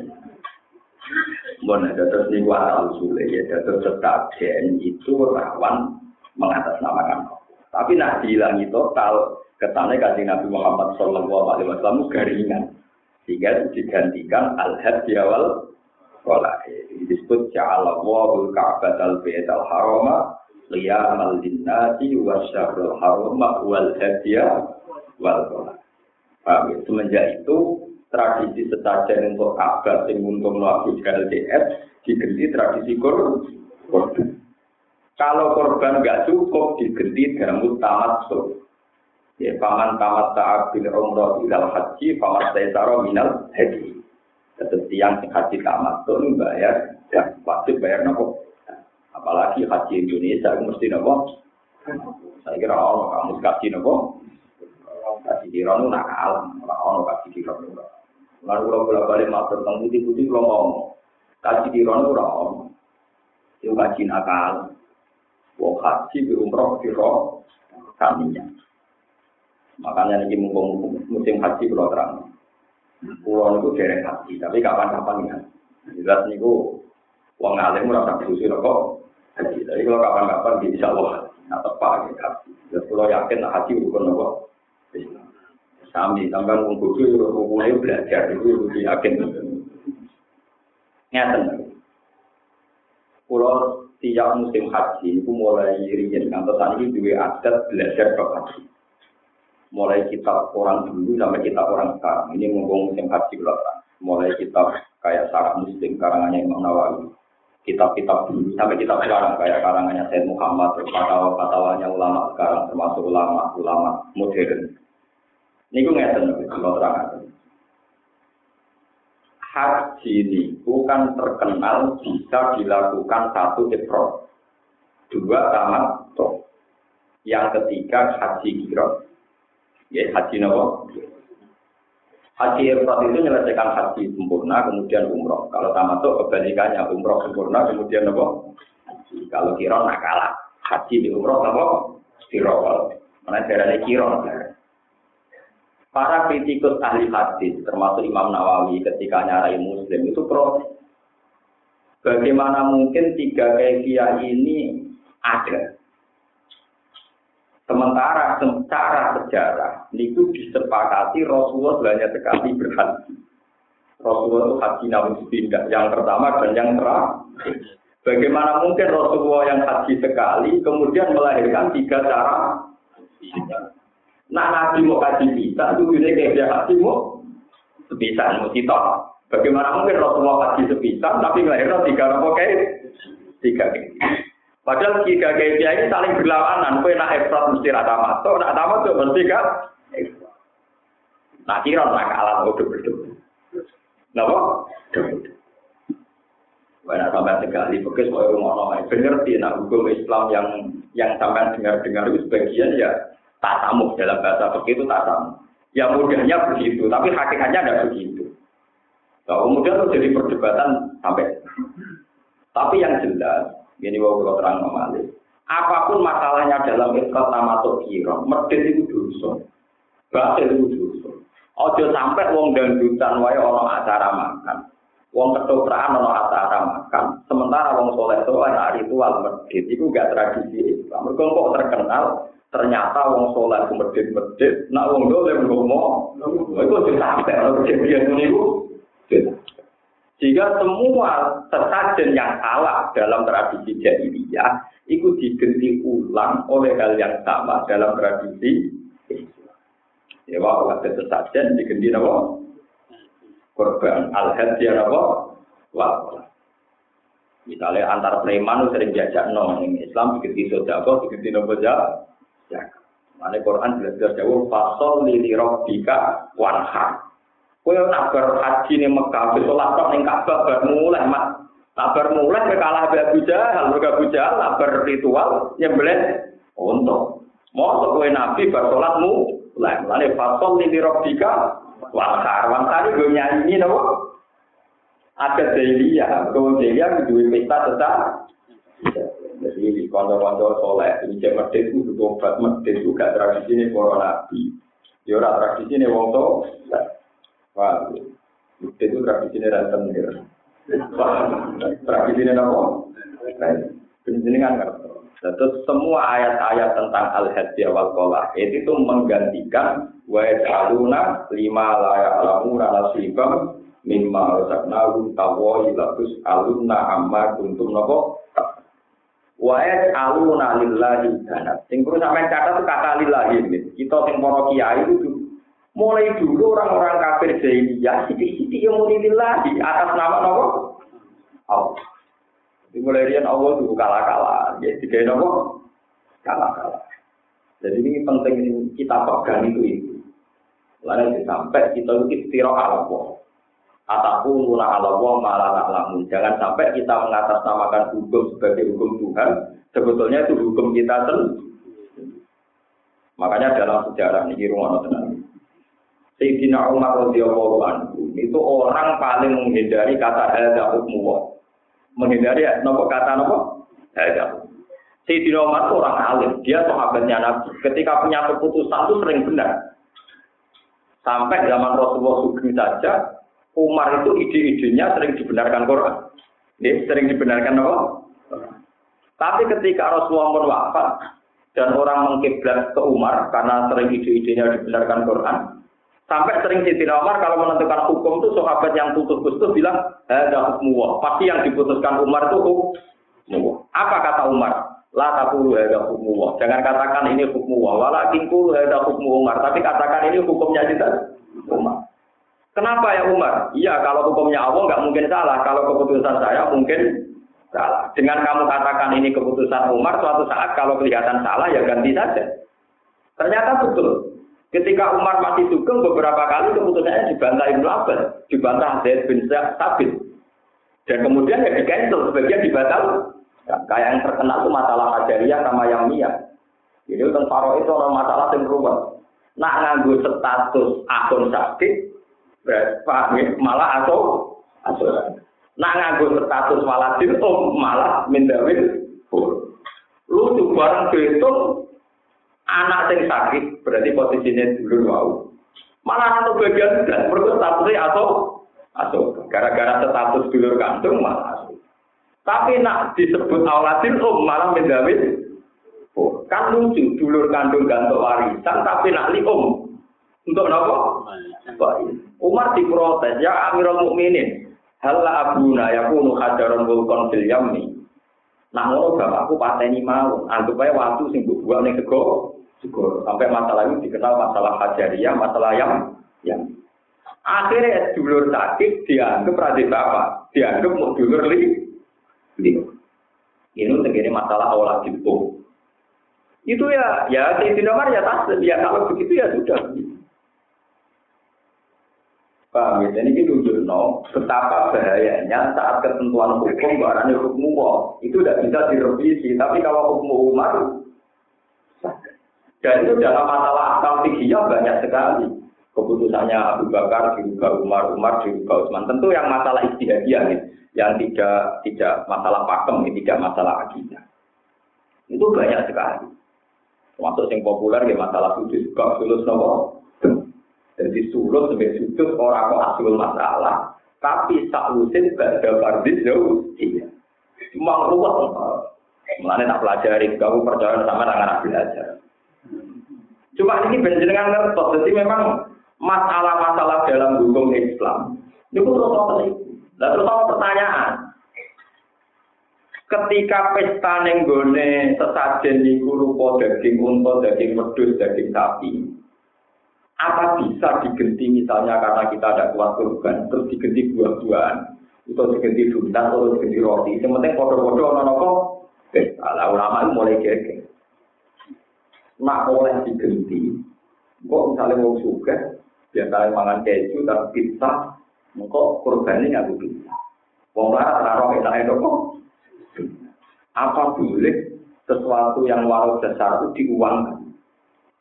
Bon, terus niku asal usule ya, terus setajen itu rawan mengatasnamakan Tapi nah dihilangi total, ketane kasih Nabi Muhammad Shallallahu Alaihi Wasallam garingan, sehingga digantikan al-had di awal sekolah. Disebut Ja'ala wahul ka'bat al-bayt al-harama liyamal linnati wa syahrul harama wal hadiya wal sholat. Semenjak itu tradisi sesajen untuk Ka'bah sing untuk melakukan LDS diganti tradisi korban. Kalau korban nggak cukup diganti dalam tamat so. Ya, paman tamat taat bil umroh ilal haji, paman taisaro minal haji. Tetap tiang haji tamat tuh bayar, ya wajib bayar nopo. Apalagi haji Indonesia mesti nopo. Saya kira orang kamu kasih nopo. Kasih dironu nakal, orang kasih dironu. Lalu kalau bolak balik matur tentang putih putih kalau ngomong, kaji di rono rom, itu kaji nakal, wong haji di umroh di roh kaminya. Makanya ini mumpung musim haji kalau terang, pulau itu derek haji, tapi kapan-kapan ya. Jelas niku wong alim ora tak susu kok haji. Tapi kalau kapan-kapan bisa Allah nah tepat gitu haji. Jadi kalau yakin haji rukun kok. Sami, sampai wong hukumnya belajar itu lebih yakin. Ngeten. Pulau tiap musim haji itu mulai riyen kantor saat ini juga adat belajar bab haji. Mulai kitab orang dulu sampai kitab orang sekarang. Ini ngomong musim haji belakang. Mulai kitab kayak sarah muslim karangannya Imam Nawawi. Kitab-kitab dulu sampai kitab sekarang kayak karangannya Said Muhammad, fatwa-fatwanya ulama sekarang termasuk ulama-ulama modern Niku ngeten kalau terang. Haji ini bukan terkenal bisa dilakukan satu ifrod. Dua tamat toh. Yang ketiga haji kirot. Ya, haji nopo. Haji ifrod itu menyelesaikan haji sempurna, kemudian umroh. Kalau tamat toh kebalikannya umroh sempurna, kemudian nopo. Kalau kirot nak kalah. Haji di umroh nopo. Kirot. Mana daerahnya kirot. Para kritikus ahli hadis, termasuk Imam Nawawi ketika nyarai Muslim itu protes. Bagaimana mungkin tiga kefiah ini ada? Sementara secara sejarah itu disepakati Rasulullah banyak sekali berhaji. Rasulullah itu haji namun sepindah yang pertama dan yang terakhir. Bagaimana mungkin Rasulullah yang haji sekali kemudian melahirkan tiga cara Nah, nabi mau kaji bisa, itu bisa kayak dia haji mau sebisa, mau kita. Bagaimana mungkin Rasulullah kaji sebisa, tapi melahirkan tiga apa kayak tiga kayak. Padahal tiga kayak dia ini saling berlawanan. Kue nak efrat mesti rata masuk, nak tamat tuh mesti kan. Nah, kira nak kalah udah berdua. Kenapa? Banyak sampai sekali, bekas mau orang bener sih, nah hukum Islam yang yang sampai dengar-dengar itu sebagian ya tasamuh dalam bahasa begitu tasamuh. Ya mudahnya begitu, tapi hakikatnya tidak begitu. Nah, kemudian itu jadi perdebatan sampai. Tapi yang jelas, ini mau kalau terang memalik. Apa pun masalahnya dalam ikhlas sama kira, medit itu dosa. Batil itu dosa. Ojo sampai wong dangdutan wae orang acara makan. Wong ketoprakan ono acara makan. Sementara wong soleh soleh ritual medit itu gak tradisi Islam. Mereka kok terkenal ternyata wong soleh ku medit-medit, nak wong dole ngomo, itu sampai kalau kejadian ini Jika semua sesajen yang salah dalam tradisi jahiliyah itu diganti ulang oleh hal yang sama dalam tradisi. Ya, wah, ada sesajen diganti apa? Korban al-hadiyah apa? Wah, Misalnya antar preman sering diajak no, ini Islam diganti sodako, diganti nopo jago. Mana Quran jelas-jelas jauh fasol lili robbika wanhar. Kue nak berhaji nih Mekah, besok laptop nih Ka'bah bermulai mak. Tak bermulai ke kalah Abu Jahal, mereka Abu Jahal tak berritual nyembelih untuk. Mau kue Nabi bersolatmu, mulai mulai fasol lili robbika wanhar. Wanhar itu nyanyi nopo. Ada Delia, kalau Delia itu pesta tetap. Jadi konco-konco soleh, ini cek medit itu obat medit itu gak tradisi ini para nabi. Ya ora tradisi ini wong. Wah, medit itu tradisi ini ranten ya. Tradisi ini apa? Ini kan Terus semua ayat-ayat tentang al-hadiyah wal kolah itu menggantikan wa yaj'aluna lima la ya'lamuna nasibam mimma razaqnahum tawwa ilatus alunna amma kuntum napa Wae aluna lillahi danat. Sing perlu sampean catat kata lillahi ini. Kita sing para kiai itu mulai dulu orang-orang kafir jahiliyah sithik-sithik yang muni lillahi atas nama napa? Allah. Dimulai rian Allah itu kalah-kalah. Ya, tiga nopo kalah-kalah. Jadi ini penting kita pegang itu itu. Lalu sampai kita itu istirahat Allah. Ataku nuna ala wa malah lamun. Jangan sampai kita mengatasnamakan hukum sebagai hukum Tuhan. Sebetulnya itu hukum kita sendiri. Makanya dalam sejarah ini rumah tenang. Sayyidina Umar radhiyallahu anhu itu orang paling menghindari kata hadza hukmu Menghindari ya, nopo kata nopo? Hadza. Sayyidina Umar itu orang alim, dia sahabatnya Nabi. Ketika punya keputusan itu sering benar. Sampai zaman Rasulullah Sugeng saja, Umar itu ide-idenya sering dibenarkan Quran. Ya, sering dibenarkan apa? Tapi ketika Rasulullah wafat dan orang mengkiblat ke Umar karena sering ide-idenya dibenarkan Quran, sampai sering Siti Umar kalau menentukan hukum itu sahabat yang putus-putus bilang ada hukum Pasti yang diputuskan Umar itu hukum. Apa kata Umar? La takulu ada hukum Jangan katakan ini hukum Walakin kulu ada hukum Umar. Tapi katakan ini hukumnya kita Umar. Kenapa ya Umar? Iya, kalau hukumnya Allah nggak mungkin salah. Kalau keputusan saya mungkin salah. Dengan kamu katakan ini keputusan Umar, suatu saat kalau kelihatan salah ya ganti saja. Ternyata betul. Ketika Umar masih dukung beberapa kali keputusannya dibantah Ibnu Abbas, dibantah Zaid bin Sabit. Dan kemudian ya di cancel, sebagian dibatal. Ya, kayak yang terkenal itu masalah Hajariyah sama yang Mia. Jadi tentang Faro itu ada masalah yang berubah. Nak nganggu status akun sakit, Ya? Malah atau atau Nak nganggo status malah om malah mindawin Lu tuh barang betul anak sing sakit berarti posisinya dulu mau. Malah satu bagian dan perlu statusnya atau atau gara-gara status dulur kandung malah. Tapi nak disebut aulatin om malah mindawin Oh, kan lucu dulur kandung gantung warisan tapi nak li untuk nopo? Umar diprotes, ya Amirul Mukminin, hal abuna yakunu hajaron vulkon fil yammi. Nah, ngono bapakku pateni mau, anggap aja waktu sing buat ning sego, sego. Sampai masalah ini dikenal masalah hajariyah, masalah yang yang akhirnya dulur sakit dianggap radhi bapak, dianggap mau dulur li. Ini segini masalah awal itu. Itu ya, ya di Umar ya tas, ya kalau begitu ya sudah. Paham ya? Jadi ini no, betapa bahayanya saat ketentuan hukum barangnya hukum Allah itu tidak bisa direvisi. Tapi kalau hukum Umar, dan itu dalam masalah akal fikih banyak sekali. Keputusannya Abu Bakar juga Umar, Umar juga Utsman. Tentu yang masalah istihadiyah nih, yang tidak tidak masalah pakem, tidak masalah akidah. Itu banyak sekali. Termasuk yang populer ya masalah sudut juga sulus nopo jadi sulut sebagai sudut orang kok asul masalah. Tapi saklusin gak ada fardis jauh. Iya. Cuma ruwet. Mulanya tak pelajari, kamu percaya sama anak belajar. Cuma ini dengan ngertos, jadi memang masalah-masalah dalam hukum Islam. Ini pun terus Nah, terus pertanyaan. Ketika pesta nenggone sesajen niku rupa daging unta, daging wedhus, daging sapi. Apa bisa digenti misalnya karena kita ada kuat kurban, terus digenti buah-buahan. itu diganti duntas atau diganti roti. Yang penting ono nopo. Eh, ala ulama itu mulai geger. Nak oleh diganti. Kok misalnya mau suka, biasanya mangan keju tapi pizza, kok korbannya nggak pizza. Wong larat raro enak itu kok. Apa boleh sesuatu yang walau besar itu diuangkan?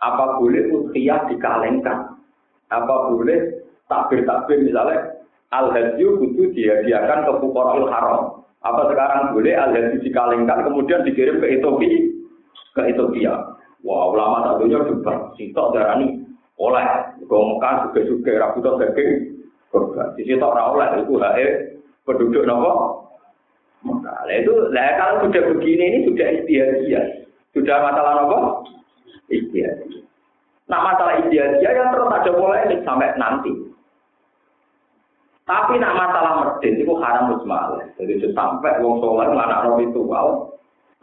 Apa boleh ukhiyah dikalengkan? Apa boleh takbir-takbir misalnya al hadyu kudu dihadiahkan ke fuqaraul haram. Apa sekarang boleh al hadyu dikalengkan kemudian dikirim ke Ethiopia? Ke Ethiopia. Wah, ulama satunya juga sitok darani oleh ke Mekah juga juga rabu daging kurban. Di situ ora oleh itu hak penduduk nopo. Nah, itu lah kalau sudah begini ini sudah istiadat. Sudah masalah nopo istiadat. Nah masalah istiadat yang terus ada mulai sampai nanti. Tapi nak masalah medit itu haram mujmal. Jadi sampai wong soleh anak roh itu wow.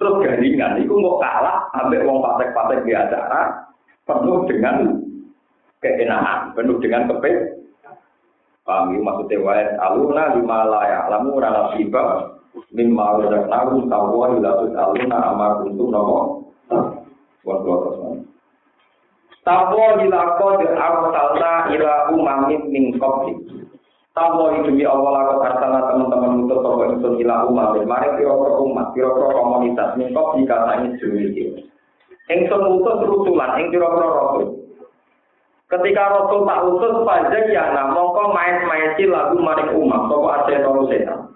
Terus garingan itu mau kalah sampai wong patek-patek di acara penuh dengan keenakan, penuh dengan kepek. Paham ya maksudnya wae aluna lima layak lamu rana tiba min ma'ruzak naru tawwa ilatus aluna amar untuk nopo. Wong terus Tawwa ilaqad arsalna ila umamin min qabli. Tawa demi Allah aku arsana teman-teman untuk toko itu ila umat. Mari kira-kira umat, kira-kira komunitas. Mingkop jika tanya demikian. Engson utus rusulan, ing kira-kira rasul. Ketika rasul tak utus pajak ya nah mongko main-main lagu maring umat, aja tolu setan.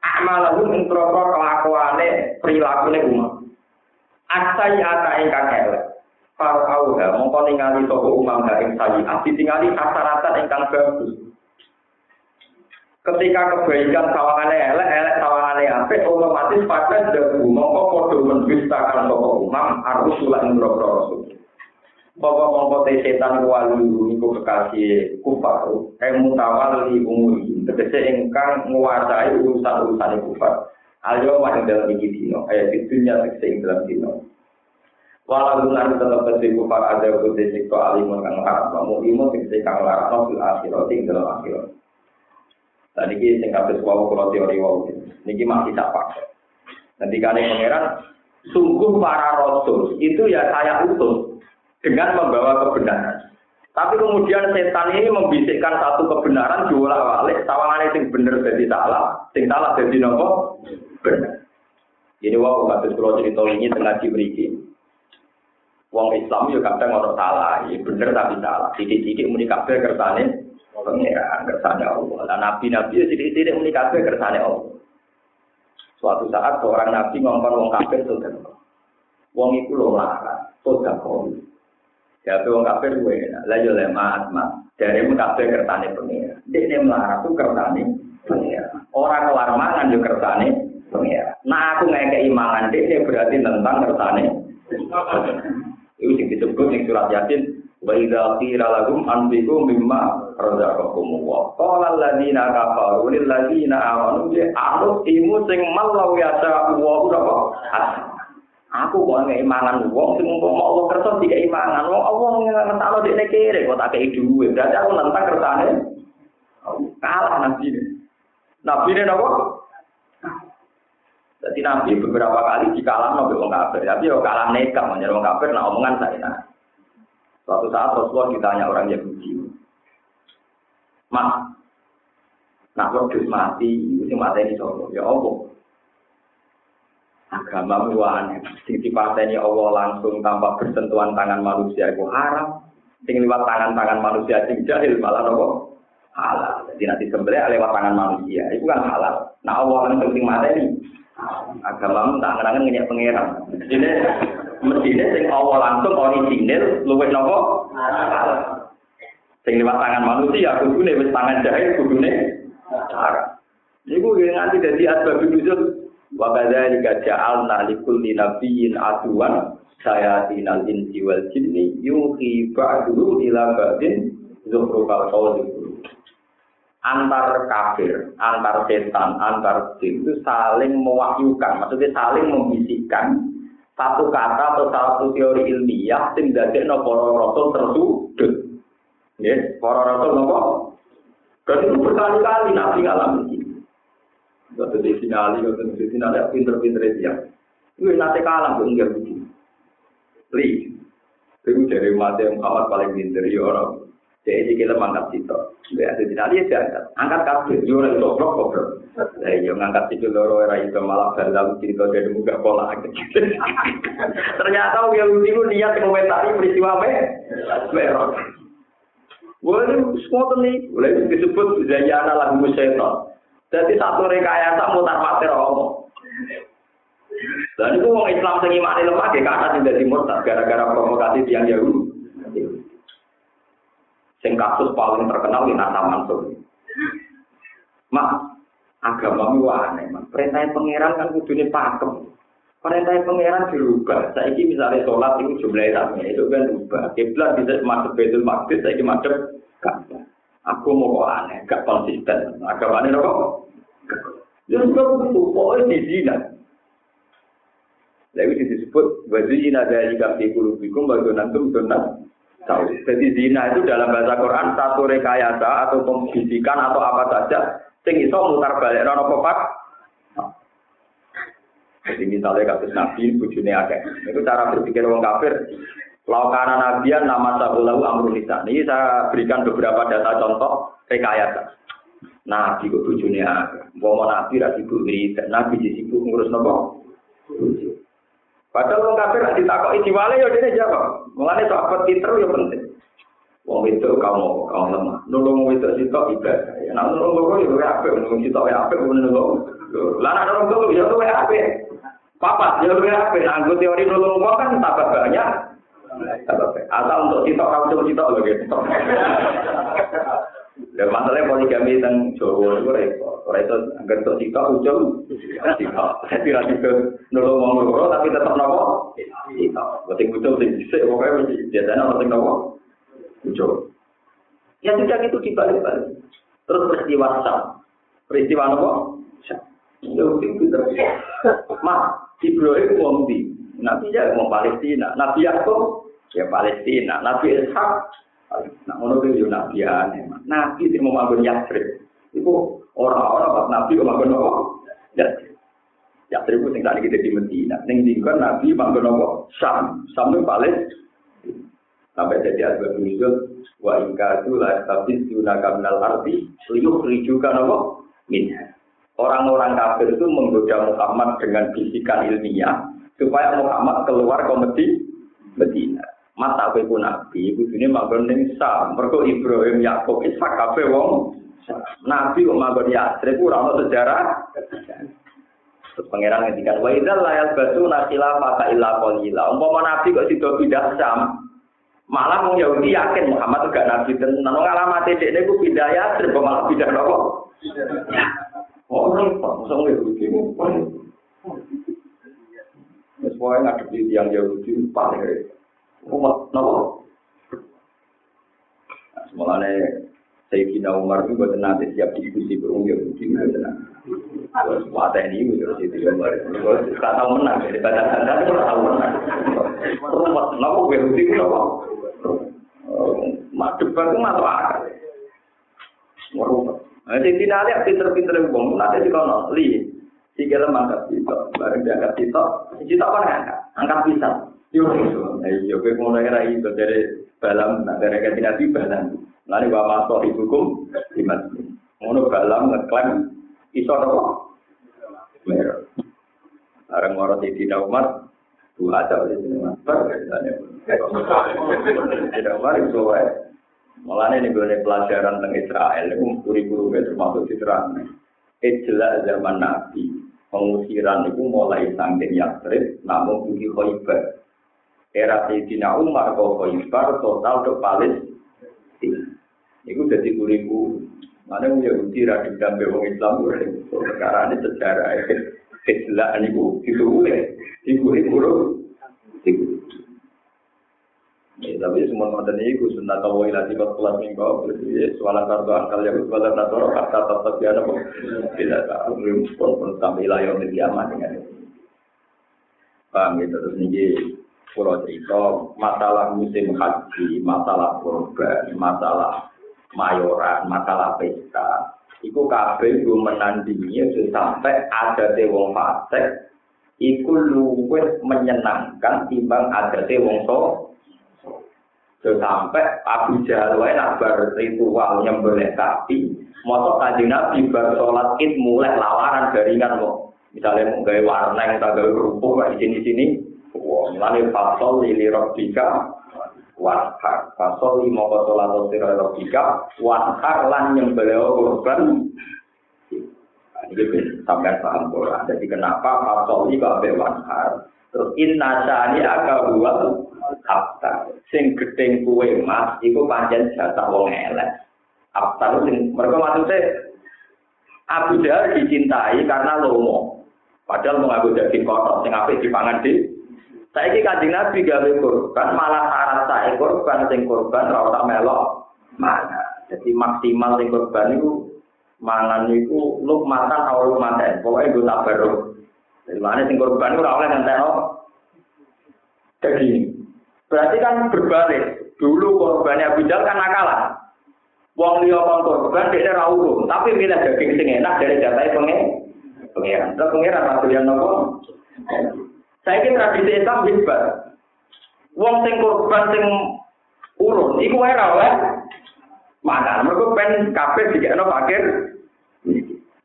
Amalahu ing kira-kira kelakuane umat. Asai ata ingkang elek. Para auha mongko ningali toko umat ing sayi. Ditingali kasaratan ingkang bagus. ketika kebaikan sawangannya elek, elek sawangannya apik, otomatis pada jago mongko podo mendustakan toko umam harus ulang ngerokro rasul. Bapak mongko te setan wali niku kekasih kufar, eh mutawali umuri, tegese ingkang nguasai urusan-urusan kufar. Ayo wahing dalam iki dino, dunia tegese ing dalam dino. Walau nanti tetap besi kufar ada kode sikto alimun kang larang, kamu imun tegese kang larang, fil akhirat ing dalam akhirat. Dan ini sing kabeh wau kula teori wau. Niki masih tak pakai. Nanti kali pangeran sungguh para rasul itu ya saya utus dengan membawa kebenaran. Tapi kemudian setan ini membisikkan satu kebenaran diulang balik, sawangane sing bener jadi salah, sing salah jadi nopo benar. Jadi wau kados kula cerita ini tengah diberi Wong Islam yo kadang orang salah, ya bener tapi salah. Titik-titik muni kabeh kersane pengiran kersane Allah. Nah, nabi-nabi ya tidak unik kabeh kersane Allah. Suatu saat seorang nabi ngomong wong kafir sudah Wong itu lo marah, sudah kau. Ya, wong kafir gue enak. Lah yo lemah mas. Dari mu kafir kersane. Dia ini marah tuh kersane pengiran. Orang kelar mangan yo kersane pengiran. Nah aku nggak keimangan dia berarti tentang kersane. Itu yang disebut yang surat yasin Wa idza qila lahum anfiqu mimma razaqakum Allah. Qala alladziina kafaru lil ladziina amanu bi anu timu sing malau ya sa wa apa? Aku kok ngek imangan wong sing umpama Allah kersa dikek imangan. Wong Allah ngertakno dekne kere kok tak kei dhuwit. Berarti aku nentang kersane. Kalah nabi ini. Nabi ini apa? Jadi nabi beberapa kali dikalah nabi wong kafir. Tapi yo kalah nekat menjadi wong kafir. Nah omongan saya nah. Suatu saat Rasulullah ditanya orang Yahudi, Mas, nak wedhus mati, itu mati ini sapa? Ya Allah. Agama aneh. Sing dipateni Allah langsung tanpa bersentuhan tangan manusia itu haram. Sing lewat tangan-tangan manusia sing jahil malah nopo? Halal. Jadi nanti sebenarnya lewat tangan manusia itu kan halal. Nah Allah langsung sing mateni. Agama tak ngenangan ngeyak pangeran. Jadi mestine sing Allah langsung orisinil luwih napa? Sing liwat tangan manusia kudune wis tangan jahil kudune haram. Niku nganti dadi asbab nuzul wa kadzalika ja'alna likulli nabiyyin aduwan sayatinal insi wal jinni yuhi ba'du ila ba'din zukhrufal qawli antar kafir, antar setan, antar jin itu saling mewahyukan, maksudnya saling membisikkan satu kata atau satu teori ilmiah sing dadekno para rasul tersudut. Ya, para rasul? Dan itu berkali-kali nabi ngalami ini. Waktu di finali, waktu di finali, pinter-pinter dia. Itu nanti kalah, gue enggak begini. Li, itu dari mati Muhammad paling pinter, ya orang. Jadi kita mangkat situ. Ya, jadi nanti dia angkat. Angkat kabel, ya orang goblok, goblok. Ya, ya ngangkat situ loro era itu malah dalam cerita dari muka pola. Ternyata yang itu niat mengomentari peristiwa merah. Boleh semua nih, boleh disebut zayana lagu setan. Jadi satu rekayasa mutar mater omong. Dan itu orang Islam sing imane lemah ge karena tidak dimurtad gara-gara provokasi tiang Yahudi. Sing kasus paling terkenal di Nata Mansur. Mak, agama itu aneh, mak. Perintah pangeran kan kudune pakem. Perintah pangeran dirubah. Saiki misalnya sholat itu jumlahnya itu kan berubah. Kiblat bisa masuk Baitul Maqdis, saiki masuk. Aku mau kok aneh, gak konsisten. Agama ini kok? Ya sudah begitu, pokoknya di zina. Lalu disebut wazina dari kafi kulubikum bagunantum donat tahu. Jadi zina itu dalam bahasa Quran satu rekayasa atau pembisikan atau apa saja sing iso mutar balik rono pepak. Jadi misalnya kasus Nabi, bujune akeh. Itu cara berpikir orang kafir. Laukana Nabian nama sabulahu amrul. Ini saya berikan beberapa data contoh rekayasa. Nabi kok bujune akeh. Mau Nabi ra sibuk Nabi disibuk ngurus nopo? Padahal orang kafir nanti takut wale ya dia jawab. Mengenai sahabat pinter ya penting. Wong itu kamu kamu lemah. Nolong wong itu sitok ibadah. Ya nak nolong kok ya apa? Nolong sitok ya apa? Nolong. Lah nak nolong kok ya luwe apa? Papa ya luwe apa? Anggo teori nolong kok kan tambah banyak. Asal untuk sitok kamu coba sitok loh gitu. Dan masalahnya poligami tentang Jawa itu repot. Orang itu untuk sitok ujung, sitok. Saya tidak juga nolong wong loro tapi tetap nopo. Sitok. Berarti ujung sing bisa, pokoknya biasanya orang sing nopo. Ujung. Ya sudah gitu dibalik-balik. Terus peristiwa Sam. Peristiwa nopo? Ya udah pinter. Mak, Ibrahim wong di. Nabi ya wong Palestina. Nabi Yakub ya Palestina. Nabi Ishak Nah, ngono itu yo nabi aneh. Nabi sing mau manggon Yatsrib. Iku orang-orang pas nabi kok manggon apa? Yatsrib. Itu sing tadi kita di Medina. Ning dingkon nabi manggon apa? Sam. Sam itu paling sampai jadi asbab nuzul wa ingka tu la tabis yunaka minal arti liyuh rijuka apa? Minha. Orang-orang kafir itu menggoda Muhammad dengan bisikan ilmiah supaya Muhammad keluar komedi Medina. Mata kowe ku nabi iku dene manggon ning Sam. Mergo Ibrahim Yakub Ishak kabeh wong nabi kok manggon Yatsrib ora ono sejarah. Terus pangeran ngendikan wa idzal la yasbatu nasila fa illa qalila. Umpama nabi kok sida pindah Sam malah wong Yahudi yakin Muhammad gak nabi tenan. Nang alamat dhekne ku pindah Yatsrib malah pindah nopo Oh, repot, masa Yahudi Wes wae ngadepi yang Yahudi paling repot. Umat nopo. Semuanya Sayyidina Umar itu buat nanti siap diskusi berumur di mana. Kalau semua ini itu Sayyidina Umar. Kalau kita tahu menang dari badan anda itu tahu menang. Umat nopo gue itu nopo. Madep itu masuk akal. Merubah. Nah, Sayyidina Ali pinter-pinter ngomong nanti di kono li. Tiga lemah angkat kita, bareng diangkat kita, kita apa ngangkat? Angkat pisang. Yo, ayo kowe ngono ora iso dari balam nak dari kanthi nabi balam. Lani wa maso hukum di masjid. Ngono balam ngeklaim iso apa? Mer. Areng ora di Umar dua ada di sini mas. Tidak Umar itu wae. Mulane nih gue pelajaran tentang Israel, itu guru-guru termasuk diterang. Ijla zaman Nabi, pengusiran itu mulai sangkin Yastrib, namun bagi Khoibar. Era Sayyidina Umar kau Khaybar total ke Palestina. Itu jadi kuriku. Mana yang Yahudi radikal dambe wong Islam perkara ini sejarah Islam itu itu boleh dikurip-kurip Ya, tapi semua mantan itu sunnah tahu ilati kot kelas minggu berarti soalan kartu akal yang berbalas nator kata tetap dia ada bila tak belum pun pun sampai layar di kiamat dengan itu. Paham gitu terus nih Pulau cerita masalah musim haji, masalah kurban, masalah mayoran, masalah pesta. Iku kabeh iku menandingi sampai ada wong fasik iku luwih menyenangkan timbang adate wong so sampai Abu Jahal wae nak bar ritual nyembelih sapi motor kanjeng Nabi bar id mulai lawaran jaringan kok misalnya mau gaya warna yang tak gaya kerupuk di sini wah mulai fasol lili robika wanhar fasol lima sholat sira robika wanhar lan nyembelih korban ini sampai paham Quran jadi kenapa fasol ini kok wanhar terus inna sani agak buat Abtar. Sing gedeng kue mas, iku panjang jasa wong elek. Abtar sing mereka maksudnya Abu Jahal dicintai karena lomo. Padahal Abu daging kotor, sing apik dipangan di. Ini kajian Nabi gawe korban, malah syarat saya korban, sing korban rasa melok mana. Jadi maksimal sing korban itu mangan itu lu maten. Pokoknya gue tak baru. Jadi mana sing korban itu rawleh nanti Jadi Berarti kan berbalik. Dulu korbannya Abu kan nakalan. Wong liya kon korban dia ora urung, tapi milih daging sing enak dari jatah pengen. Pengiran. Terus pengiran Abu Jahal nopo? Saya kira tradisi Islam hebat. Wong sing korban sing urun, iku wae ra wae. Mana? Mereka pen kabeh dikekno fakir.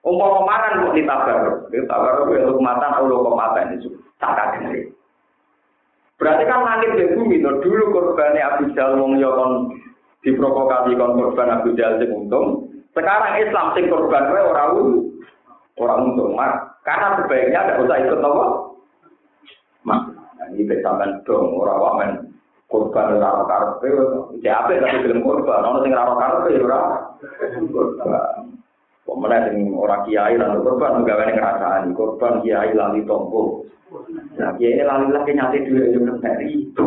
Umpama mangan kok ditabar. Ditabar kuwi lu matan ulo kok mata itu. Tak kadene. Berarti kan langit dan bumi no dulu korbannya Abu Jahal wong yo kon diprovokasi kon korban Abu Jahal sing untung. Sekarang Islam sing korban wae ora orang untung. Mak, karena sebaiknya ada usah ikut apa? Mak, ini besaman dong orang wamen korban ora karepe siapa tapi film korban ono sing ora karepe ora korban. Pemenang sing ora kiai lan korban gawe ngrasani korban kiai lali tompo. Nah, kiai lali lagi nyate dua yo nek itu.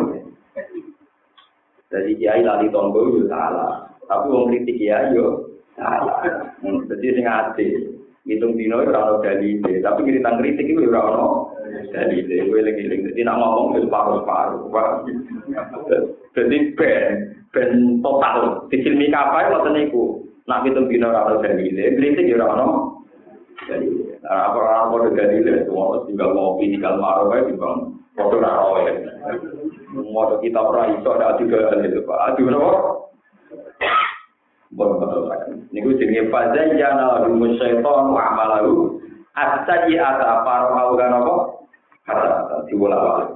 Jadi kiai lali tonggo yo salah. Tapi wong kritik kiai yo salah. Jadi sing ati. Hitung dino ora ono dalile, tapi kritik kritik itu ora ono dalile. Kowe eling-eling dadi nak ngomong wis paru-paru. Jadi ben ben total. Disilmi kapai ngoten niku. Nak hitung dino ora ono dalile, kritik ono dalile. Nah, apa orang mau dari semua tinggal ngopi, tinggal marah, ya, tinggal foto naro ya. Mau kita pernah itu ada juga itu pak, adu berapa? Bon betul Ini gue jadi pada jana lalu musyaiton wa amalahu asaji ata paro augan apa? Kata dibola balik.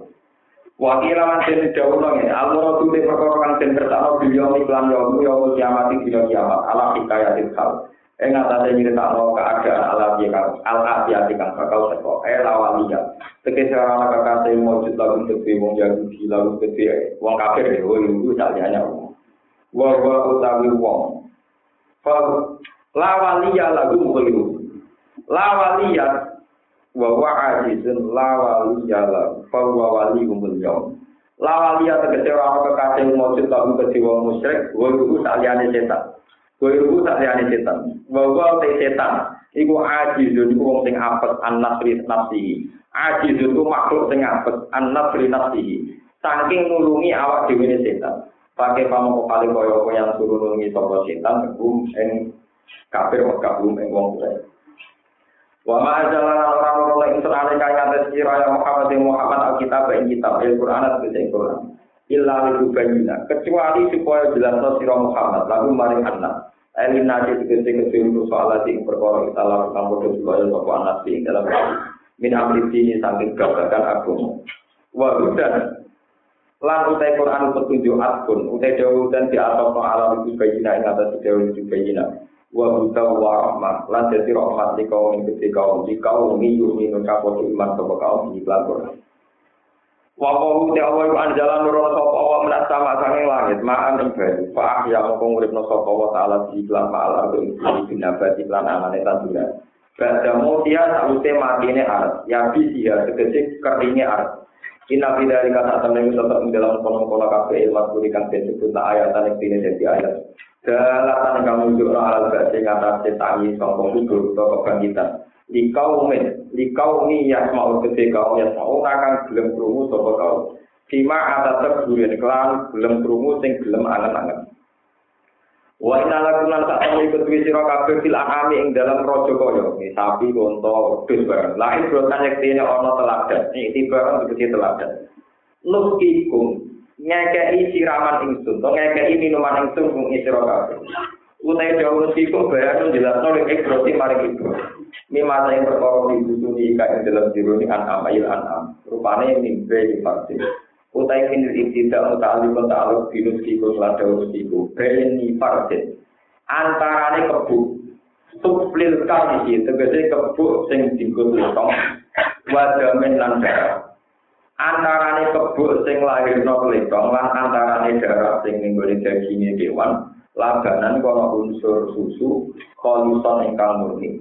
Wakil lawan den dawuh nang ngene, Allah tuh perkara kang den kertakno beliau iklan yo yo kiamat iki kiamat ala hikayatil khalq. Ing atase nyritakno keadaan alami kang al-afiyati kang bakal teko eh lawaliya. Tegese ora ana kakate mujud lagu tegese wong Yahudi lagu tegese wong kafir ya wong itu saliyane wong. Wa wa utawi wong. Fa lawaliya lagu muklimu. Lawaliya wa wa lawaliya la fa wa wali kumul yaum. Lawaliya tegese ora ana kakate mujud wong musyrik wong itu saliyane setan. Kowe iku tak liyane setan. Bahwa te setan iku ajizun iku wong sing apes an-nasri nafsi. Ajizun iku makhluk sing apes an-nasri nafsi. Saking nulungi awak dhewe setan. Pakai pamoko paling koyo yang suruh nulungi sapa setan kebum ing kafir wa kabum ing wong tuwa. Wa ma jalana orang-orang yang serane kaya atas kira ya Muhammad Muhammad Alkitab ing kitab Al-Qur'an atau Al-Qur'an. Illa libubayina. Kecuali supaya jelas sira Muhammad lalu maring anak. Elin nadi kesuwen soal ing perkara kita lakukan bodoh supaya sapa anak sing dalam min amri dini saking gabakan agung. Wa hudan lan utai Quran petunjuk akun utai dawuh dan di atas no alam itu bayina ing atas dawuh itu bayina. Wa huda wa rahmat lan dadi rahmat di kaum gede kaum di kaum ngiyu minun kapodo iman sapa kaum di Quran. Wa qalu ta Allah iku anjalan nurul sapa Allah menak sama sange langit ma'an ing banyu. Fa ya mongko nguripno sapa Allah taala di lan ma'al ardo ing binabati lan amane tanduran. Bada mutia saute matine arat, ya bisi ya tegese arat. Inna fi dzalika ta'lamu tetep ing dalam kono-kono kabeh ilmu kurikan disebut ayat yang dene dadi ayat. Dalatan kamu nunjukno alal ba'si ngatasi tangi sangka kubur utawa kebangkitan. di kaumin di kaumi yang mau gede kaum yang mau akan belum krungu sapa kaum Sima atas terburin kelan belum krungu sing belum angen-angen Wa inna lakum lan sak temene iku duwe sira kabeh fil anami ing dalam raja kaya sapi unta wedhus barang. Lain brotan yektine ana teladan. Iki barang tegese teladan. Nuskikum ngekei siraman ingsun, to ngekei minuman ingsun kung isira kabeh. Utai jauh nuskikum bayan jelasno lek ibroti maring ibro. Mimata yang perkara dibusuni ika ing dalam diruni an'am ayil an'am. Rupane mimpi di. utai kini ditinda utali kota alu binus kiko selada urus kiko beni partit antarane kebu suplil kali si tegese kebu sing dikut lutong wadamin lan darah. Antarane kebu sing lahir no lan antarane darah sing ninggoli dagingnya kewan. Labanan kono unsur susu konsol ingkang murni.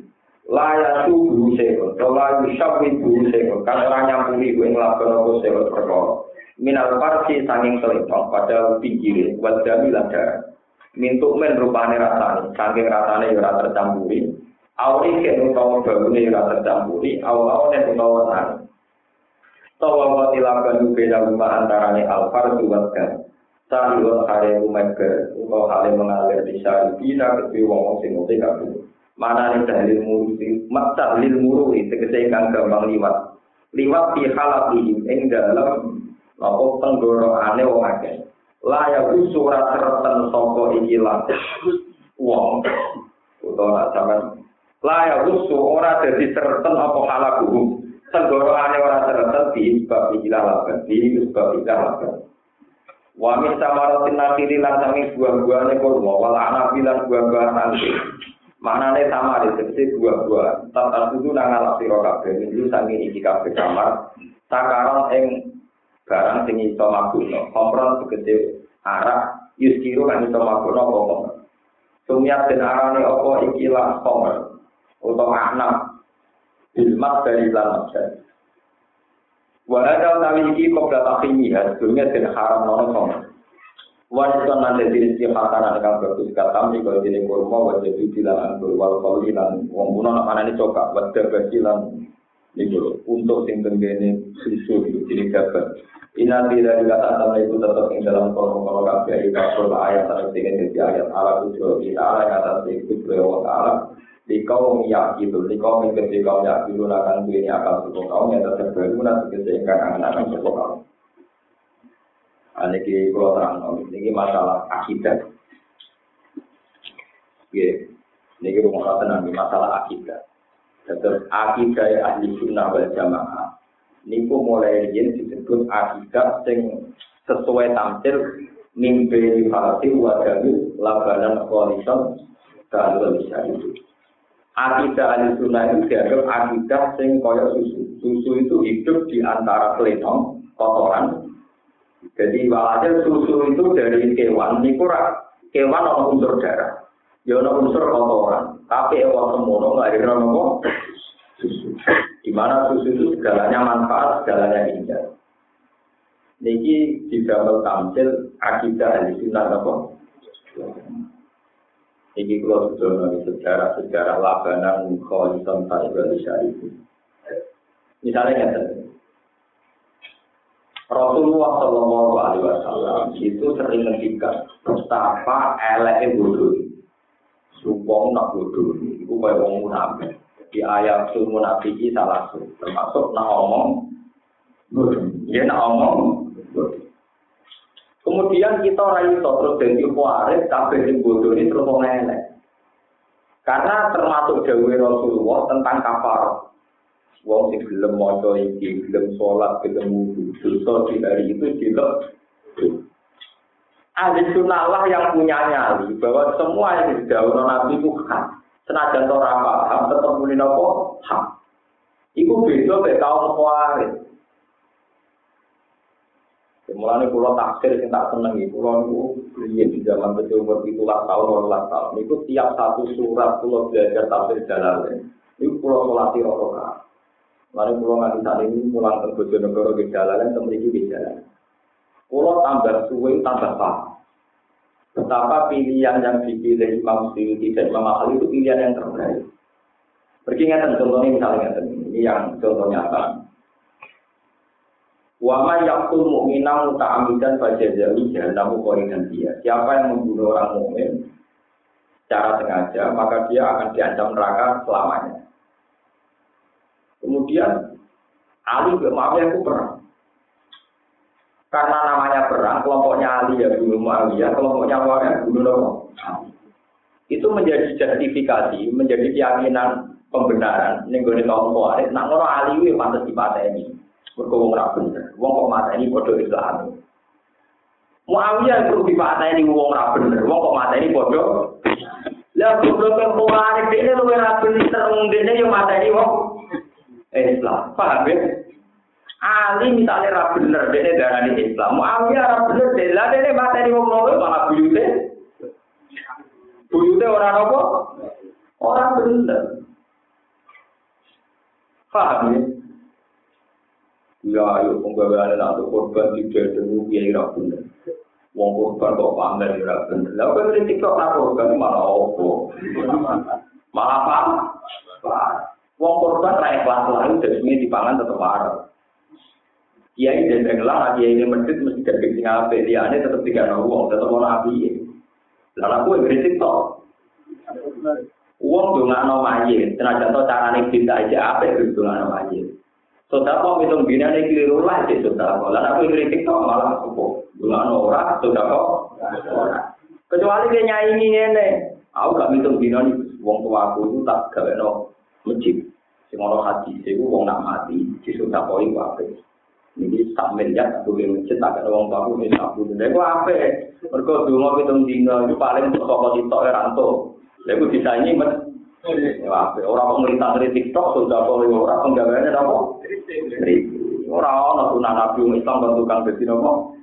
Laya tubuh sewa, to layu syabit tubuh sewa, kan orang nyampuni gue ngelapkan aku sewa terkoro. Minal farsi sanging telepon pada pinggir wadami lada mintuk men rupane rasane sanging rasane ora tercampuri. Awli ke utawa bagune ora tercampuri awal ne utawa rasane tawa wa tilakan beda rumah antarane alfar duwatkan Sari wa kare umaga utawa hale mengalir di sari bisa ketui wong sing uti kabeh. Mana nih dalil muru mak dalil muru tegese kang gampang liwat. Liwat di halap ing dalam apa tenggorokane wong akeh? La ya surat sereten sapa iki wong. Utawa sampean. La ya ora dadi sereten apa halaku. Tenggorokane ora sereten di sebab iki lawan di sebab iki lawan wa min samaratin nakiri lan sami buah-buahane kurma wal anabi lan buah-buahan nanti. Maknane sama di sisi buah-buah. Tata kudu nang alap sira kabeh, iki iki kabeh kamar. Sakaron ing barang sing iso mabuno kompron segede arak yuskiru kan iso mabuno apa kompron sumiat dan arane apa ikilah kompron atau anak bilmat dari lan maksud Wahada utawi iki data ya, dunia dan haram nono kompron Wanita nanti diri si khatanan kang bagus katam di kalau dini kurma wajah di bilang anggur wal kauli lan wong buno nak ini coka wajah basilan untuk sing tenggene susu itu jadi dapat Ina tidak dikatakan itu tetap di dalam kolom kalau kafe itu kalau ayat atau tiga jadi ayat Allah tujuh kita Allah kata itu beliau Allah kaum itu di kaum yang itu akan dunia akan suku kaum yang tetap berguna ketika akan suku kaum. Ini kalau terang ini masalah akidah. Ini rumah tenang masalah akidah. Terus akidah ahli sunnah wal jamaah. Niku mulai yen disebut akidah sing sesuai tampil mimpi farasi wadami labanan kualitas kalau bisa itu akidah ahli sunnah itu dianggap akidah sing koyok susu. Susu itu hidup di antara pelenong kotoran. Jadi walhasil susu itu dari kewan. Niku kewan ono unsur darah. Ya unsur kotoran tapi ewan semono nggak ada nopo di mana susu itu segalanya manfaat, segalanya indah. Niki digambar tampil akidah ahli sunnah apa? Niki kalau sudah nabi sejarah-sejarah labanan kholisan ta'ibah itu. Misalnya yang Rasulullah Shallallahu Alaihi Wasallam itu sering menghentikan betapa elek bodoh, sumpah nak bodoh, itu kayak orang munafik. Di ayat sumu nafiki salah satu. Termasuk nak omong ya nak omong kemudian kita rayu terus jadi kuaris kabeh sing bodoh ini terus elek. Karena termasuk jauh Rasulullah tentang kafar wong sing gelem maca iki gelem salat gelem wudu dosa di hari itu dilek Ahli sunnah yang punya nyali bahwa semua yang didawuh Nabi itu kan senajan ora paham tetep muni napa hak. Iku beda mek kaum kuwaris Mulane kula taksir sing tak seneng iki. Kula niku riyen di zaman betul umur 17 tahun 18 tahun. Niku tiap satu surat kula belajar tafsir jalalain niku kula salati rakaat Lalu pulau nganti saat ini pulang ke Bojonegoro ke temui di jalan. Pulau tambah suwe, tambah paham. Betapa pilihan yang dipilih Imam Suyuti dan Imam Ahli itu pilihan yang terbaik. Berkingatan contohnya misalnya ini yang contohnya apa? Wama yakul mu'minam muta'amidan fajazawi jahannamu dan dia. Siapa yang membunuh orang mukmin secara sengaja, maka dia akan diancam neraka selamanya. Kemudian Ali ke Muawiyah itu perang. Karena namanya perang, kelompoknya Ali ya bunuh Muawiyah, kelompoknya Muawiyah bunuh Itu menjadi justifikasi, menjadi keyakinan pembenaran ning gone kaum Khawarij nak ngono Ali pantes dipateni. Mergo wong ora bener. Wong kok mateni padha Islam. Muawiyah perlu dipateni wong ora bener. Wong kok mateni padha Lah goblok kok Khawarij dene luwih ra bener dene yo mateni wong Islam. Paham ya? Ali misalnya ra bener dene darani Islam. Muawiyah ra bener lah dene mateni wong loro malah buyute. Buyute ora apa? Orang bener. Paham ya? Ya, ayo penggawean untuk korban tidak ada kiai ra bener. Wong korban kok pamer ra bener. Lah kok kritik kok tak korban malah opo? Malah apa? Wong korban ra ikhlas lalu dari dipangan tetep marah. Kiai dan tenggelam, kiai ini medit mesti dari sing ape, dia ini tetap tiga wong, tetap mau nabi. Lalu aku yang kritik toh. Uang dongakno mayit, tenaga to carane cinta aja apa itu dongakno mayit. Sudah kok hitung bina nih keliru lah sih sudah kok. Lalu aku kritik kok malah aku dongakno ora, sudah kok Kecuali dia nyanyi ini, aku gak hitung bina nih uang tua aku itu tak gawe no masjid. Sing ono haji, sing uang nak mati, si sudah itu apa? Ini tak miliar, aku yang masjid tak ada uang tua aku ini tak bunuh. Aku apa? Mereka dulu hitung bina itu paling untuk kok itu ranto. Lalu bisa ini men orang pemerintah dari TikTok sudah boleh orang penggawaannya apa? Orang orang sunnah nabi Islam bentukan besi nopo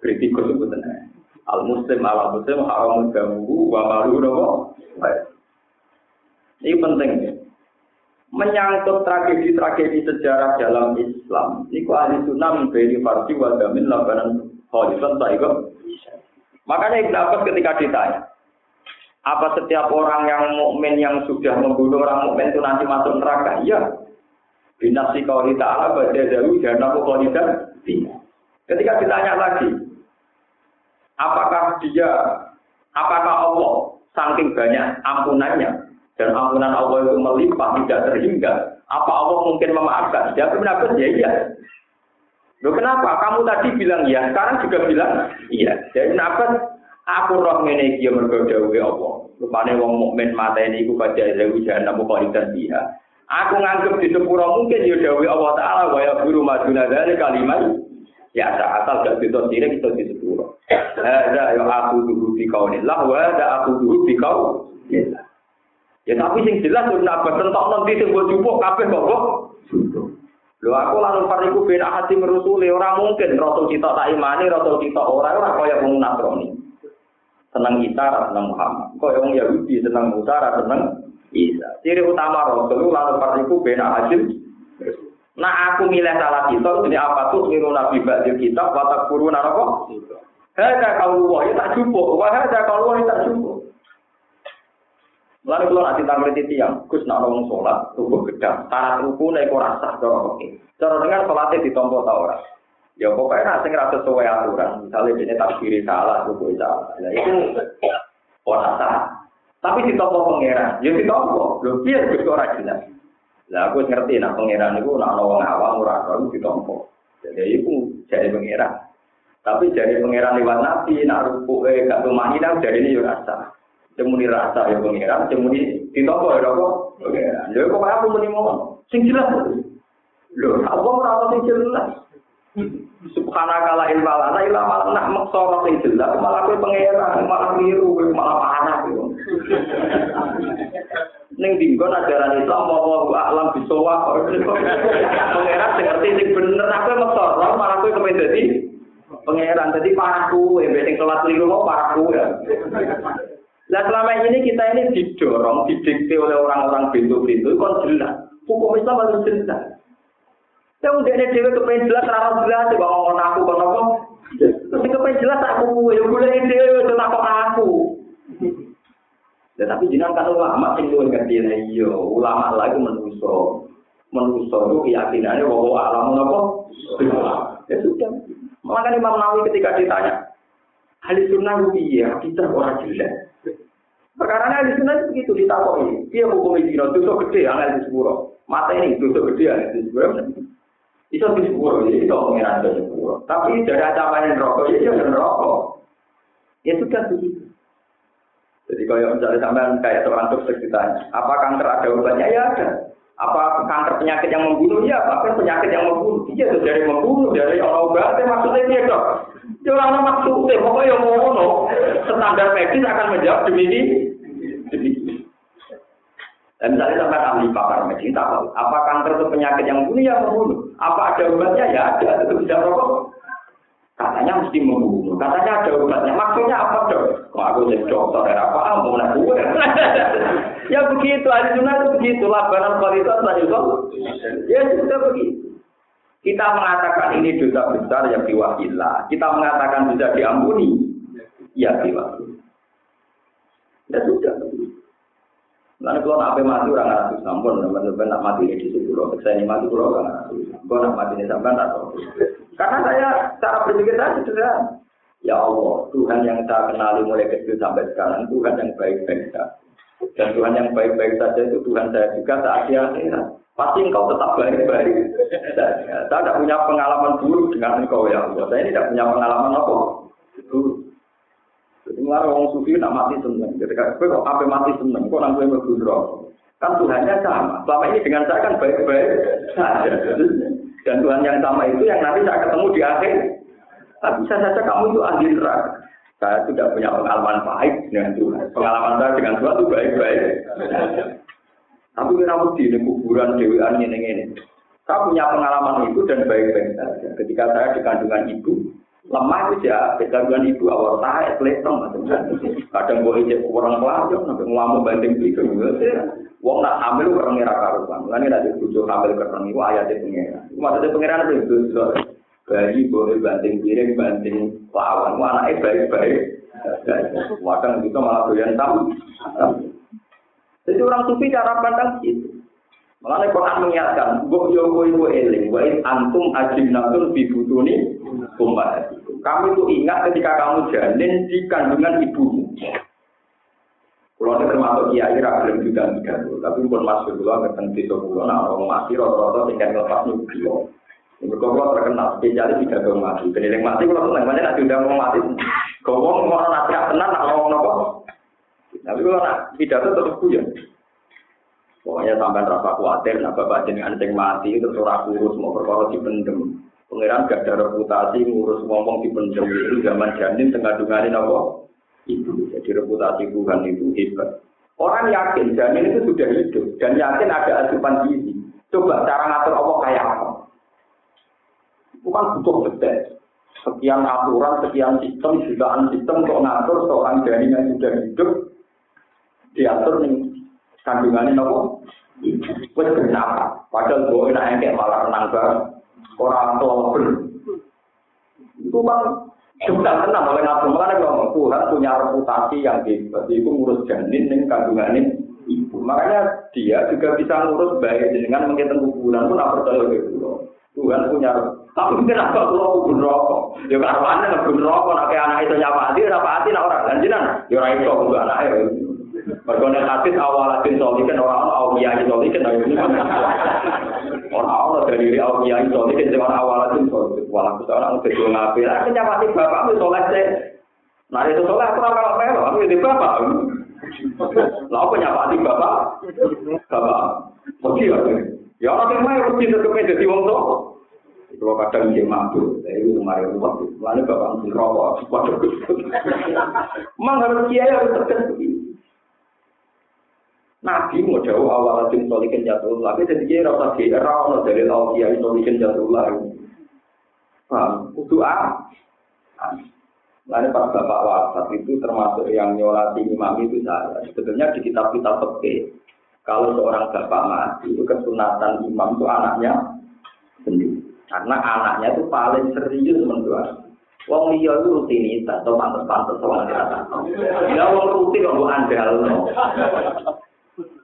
kritikus itu benar. Al muslim ala muslim haram ganggu wa malu nopo. Ini penting ya. Menyangkut tragedi-tragedi sejarah dalam Islam. Ini ahli sunnah memberi farsi wa damin labanan khalifan Makanya Ibn Abbas ketika ditanya, apa setiap orang yang mukmin yang sudah membunuh orang mukmin itu nanti masuk neraka? Iya. Binasi kau ta'ala baca jauh dan aku kau. Ketika ditanya lagi, apakah dia, apakah Allah saking banyak ampunannya dan ampunan Allah itu melimpah tidak terhingga? Apa Allah mungkin memaafkan? Dia benar ya iya. Loh kenapa? Kamu tadi bilang iya, sekarang juga bilang iya. Jadi kenapa Aku roh ngene iki mergo dawuhe Allah. Rupane wong mukmin mateni iku baca dewe jahanam kok ikan dia. Aku nganggep di sepuro mungkin ya dawuhe Allah taala wa ya guru maduna dari kalimat ya asal gak bisa sirik itu di sepuro. Ada ya aku dulu di kaunillah wa ada aku dulu di kau. Ya tapi sing jelas sudah nabah tentok nanti sing mbok jupuk kabeh kok. Lho aku lalu pariku ben hati merusuli ora mungkin rasul kita tak imani rasul kita ora ora kaya wong nasrani senang Isa, senang Muhammad. Kok yang Yahudi senang Musa, senang Isa. Ciri utama Rasul lalu partiku bena hasil. Nah aku milih salah kita, ini apa tuh niru Nabi Ba'dir kita, watak guru naroko. Hada kalau ya tak cukup, wah hada kalau ya tak cukup. Lalu kalau nanti tampil di tiang, Gus nak ngomong sholat, tubuh gedang, syarat rukun, ekor rasa, cara oke. Cara dengar sholatnya ditompo tau orang. Ya pokoknya nasi ngerasa sesuai aturan. Misalnya ini tak kiri salah, itu salah. Ya itu orang salah. Tapi di toko pangeran, ya di toko. Lu biar juga orang jelas. Lah aku ngerti nak pangeran itu nak nawang awam ora tahu di toko. Jadi itu jadi pangeran. Tapi jadi pangeran lewat nabi, nak rupu eh gak tumani nak jadi ini ya rasa. Cemuni rasa ya pangeran, cemuni di toko ya toko. Pangeran. Ya kok aku muni mau. Sing jelas. Lho, apa ora sing jelas? Subhanaka la ilma lana illa ma nak maksa ora sing jelas malah kowe pangeran malah miru malah parah yo. Ning dinggon ajaran Islam mau alam bisowa pangeran sing ngerti sing bener aku maksa ora malah kowe kepen dadi pangeran dadi parahku ya sing salat keliru mau parahku ya. Nah selama ini kita ini didorong, didikte oleh orang-orang pintu-pintu, kan jelas. Hukum Islam harus jelas. Ya udah ini dewe kepengen jelas, rara jelas, coba ngomong aku, kok apa? Terus kepengen jelas aku, ya boleh ini dewe, itu takut aku. Ya tapi jangan kan ulama sing luwih ngerti iya, ulama lagi menuso. Menuso itu keyakinannya bahwa alam apa? Ya sudah. Makanya Imam Nawawi ketika ditanya, ahli sunnah iya, kita orang jelas. Perkara ini sunnah begitu ditakoi. Dia hukum zina dosa gede angel di sepuro. Mata ini dosa gede angel di sepuro. Itu di sepuro, ya itu pengiran di sepuro. Tapi dari ancaman rokok, ya jangan rokok. Ya sudah begitu. Jadi kalau misalnya sampai kayak seorang dokter ditanya, apa kanker ada obatnya? Ya ada. Apa kanker penyakit yang membunuh? Ya, apa penyakit yang membunuh? Iya, itu dari membunuh, dari orang obatnya maksudnya dia dok. Ya orang maksudnya, pokoknya yang mau standar medis akan menjawab demikian. Dan misalnya sampai ahli pakar medis tahu, apa kanker itu penyakit yang membunuh ya membunuh. Apa ada obatnya ya ada, itu bisa rokok. Katanya mesti membunuh, katanya ada obatnya. Maksudnya apa dok? Kok aku jadi dokter ya apa? Ah, mau nak ya begitu, ahli sunnah itu begitu. Labanan kualitas lah itu. Ya sudah begitu. Kita mengatakan ini dosa besar yang diwakillah. Kita mengatakan bisa diampuni. Ya diwakillah. Ya sudah. Lalu kalau nak mati orang nggak sampun, teman-teman nak mati di situ. Saya ini mati orang nggak Kalau nak mati ini sampai tak tahu. Karena saya cara berpikir saya sudah Ya Allah, Tuhan yang saya kenali mulai kecil sampai sekarang, Tuhan yang baik-baik saja. Dan Tuhan yang baik-baik saja itu Tuhan saya juga saat di akhirat. Pasti engkau tetap baik-baik. Saya tidak punya pengalaman buruk dengan engkau ya Allah. Saya tidak punya pengalaman apa? Buruk. Jadi malah orang sufi nak mati seneng. Ketika gue kok apa mati seneng, kok nang gue. Kan Tuhannya sama. Selama ini dengan saya kan baik-baik saja. Dan Tuhan yang sama itu yang nanti saya ketemu di akhir. Tapi bisa saja kamu itu ahli neraka. Saya tidak punya pengalaman baik dengan Tuhan. Pengalaman saya dengan Tuhan itu baik-baik. Tapi mesti di kuburan Dewi ini ini. Saya punya pengalaman itu dan baik-baik saja. Ketika saya di kandungan ibu, lemah itu ya kegangguan ibu awal tahe pletong kadang gue ijek orang pelajar sampai ngamuk banding gitu wong nak hamil orang ngira karuan lan nek dibujuk hamil kereng iku ayate pengira maksudnya pengiran itu dosa bayi boleh banting piring banting lawan wah anake baik-baik Wadang itu malah doyan tamu. Jadi orang sufi cara pandang itu. Malah Quran mengingatkan, "Mbok yo kowe iku eling, wa antum ajinatun fi butuni ummahatikum." Kamu itu ingat ketika kamu janin di kandungan ibumu. Kalau ada termasuk kiai ragilem juga tidak tapi pun masuk dulu agak tentu itu dulu. Nah, orang mati rata-rata tinggal lepas nyubi. Mereka kalau terkenal spesialis tidak mau mati. Penilai mati kalau senang banyak nanti udah mau mati. Kau mau mau nasihat tenang, nak ngomong nopo. Tapi kalau nak tidak itu tetap punya. Pokoknya sampai rasa khawatir, nah bapak jenengan sing mati itu surah kurus mau perkara pendem. Pangeran gak ada reputasi ngurus ngomong pendem itu zaman janin tengah dunganin apa? Ibu. Jadi reputasi Tuhan itu hebat. Orang yakin janin itu sudah hidup dan yakin ada asupan gizi. Coba cara ngatur Allah kayak apa? Bukan butuh detail. Sekian aturan, sekian sistem, jutaan sistem untuk ngatur seorang janin yang sudah hidup diatur nih kandungannya nopo wes kenapa padahal gue enak kayak malah renang bareng orang tua ber itu bang sudah tenang oleh nabi makanya kalau Tuhan punya reputasi yang hebat itu ngurus janin nih kandungannya ibu. Makanya dia juga bisa ngurus baik dengan menghitung kuburan pun apa percaya gitu Tuhan. Punya tapi kenapa kalau kubur rokok. Ya karena kubur rokok nak anak itu nyapa hati nyapa hati nak orang lanjutan ya orang itu kubur anak Mereka nek hadis awal hadis solikin orang orang awliya solikin orang orang dari diri awliya solikin zaman awal hadis solikin walau kita orang udah jual ngapi. Kenapa sih bapak itu soleh sih nah itu soleh aku kalau melo aku jadi bapak. Lah aku nyapa hati bapak. Bapak. Mesti ya ya orang yang main mesti tetap jadi wong tua. Kalau kadang dia mabuk, saya itu kemarin rumah, lalu bapak mungkin rokok, waduh, memang harus kiai harus terkena begini. Nabi mau jauh awal asim solikin jatuh lagi jadi dia rasa dia rawon dari laut kiai solikin jatuh lagi. Paham? Kudu ah. Lalu pas bapak wafat itu termasuk yang nyolati imam itu saya. Sebetulnya di kitab-kitab peke, kalau seorang bapak mati itu kesunatan imam itu anaknya sendiri. Karena anaknya itu paling serius menurut Wong liya itu rutinitas, atau pantas-pantas orang kata. Ya wong rutin kok andal.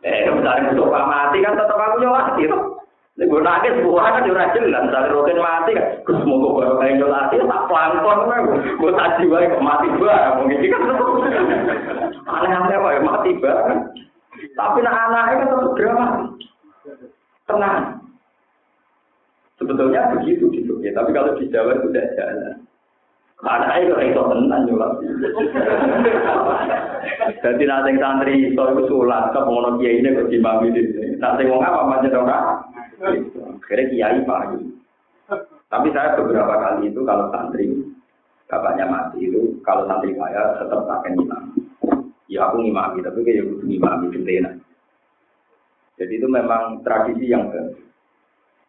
Eh, misalnya untuk mati kan tetap aku nyolati tuh. Nek gue nangis buah kan ora jelas, misalnya rutin mati kan, terus mau gue baru kayak nyolati, tak pelangkon, gue tak jiwa kok mati bah, mungkin kan aneh-aneh ya mati bah. Tapi nak anaknya kan terus drama, tenang. Sebetulnya begitu gitu ya, tapi kalau di Jawa itu tidak jalan. Mana itu itu tenan nyulat. Jadi nanti santri itu itu sulat, kemono kiai ini kok dimami di sini. Nanti mau apa macam orang? Kira kiai pagi. Tapi saya beberapa kali itu kalau santri bapaknya mati itu kalau santri saya tetap akan imam. Ya aku ngimami, tapi kayak butuh ngimami gentena. Jadi itu memang tradisi yang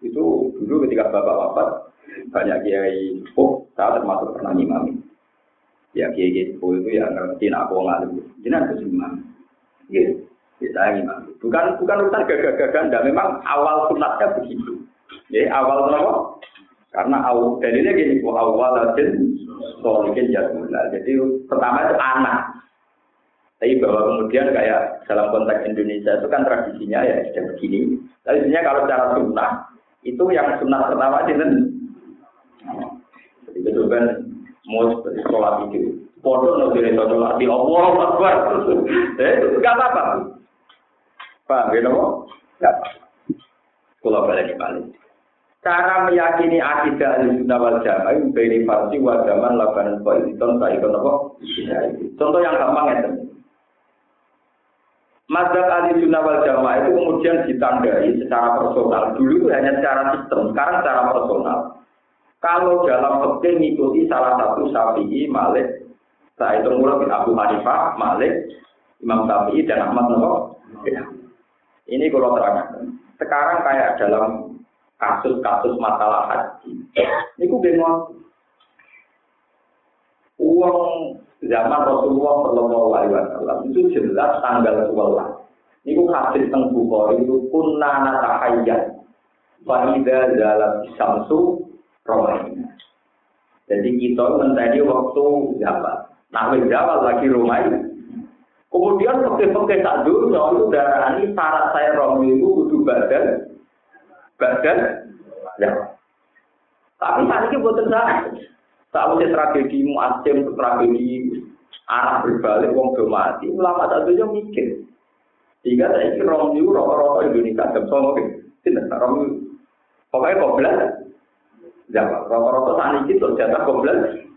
itu dulu ketika bapak wafat banyak kiai sepuh, saya termasuk pernah ngimami. Ya kiai kiai sepuh itu ya ngerti nak aku ngalim, jadi harus ngimami. Gitu, ya, saya ngimami. Bukan bukan urusan gagah-gagah, enggak. Memang awal sunatnya begitu. Ya awal kenapa? Karena awal dalilnya gini, awal aja solikin jadullah. Jadi pertama itu anak. Tapi bahwa kemudian kayak dalam konteks Indonesia itu kan tradisinya ya sudah begini. Tapi sebenarnya kalau secara sunnah itu yang sunnah pertama itu jadi itu kan mau seperti sholat itu. Foto no dari sholat di Allah Akbar. Eh, nggak apa-apa. Pak, gitu kok? Nggak apa. Kalau balik balik. Cara meyakini akidah al-sunnah wal jamaah beri farsi wa zaman laban contoh itu apa? Contoh yang gampang ya. Mazhab ahli sunnah wal jamaah itu kemudian ditandai secara personal. Dulu hanya secara sistem, sekarang secara personal. Kalau dalam fikih mengikuti salah satu Syafi'i, Malik, saya itu mulai Abu Hanifah, Malik, Imam Syafi'i dan Ahmad Nawawi. Ya. Ini kalau terangkan. Sekarang kayak dalam kasus-kasus masalah haji. Ini ku bingung. Uang zaman Rasulullah Shallallahu Alaihi Wasallam itu jelas tanggal 12. Ini ku hadis tentang Bukhari itu kunna natahayyan. Fa'idha dalam samsu Romaina. Jadi kita mentadi waktu zaman. Nah, zaman lagi Romaina. Kemudian pakai-pakai tak dulu, itu darah ini syarat saya Romi itu butuh badan, badan, ya. Tapi saat ini buat saya. Tahu sih tragedi muasim, tragedi arah berbalik, wong mati. Ulama satunya mikir. Jika saya Romi itu rokok-rokok Indonesia, jam sama, tidak Romi. Pokoknya kok belajar. Jawa. Rata-rata saat ini tuh jatah komplain.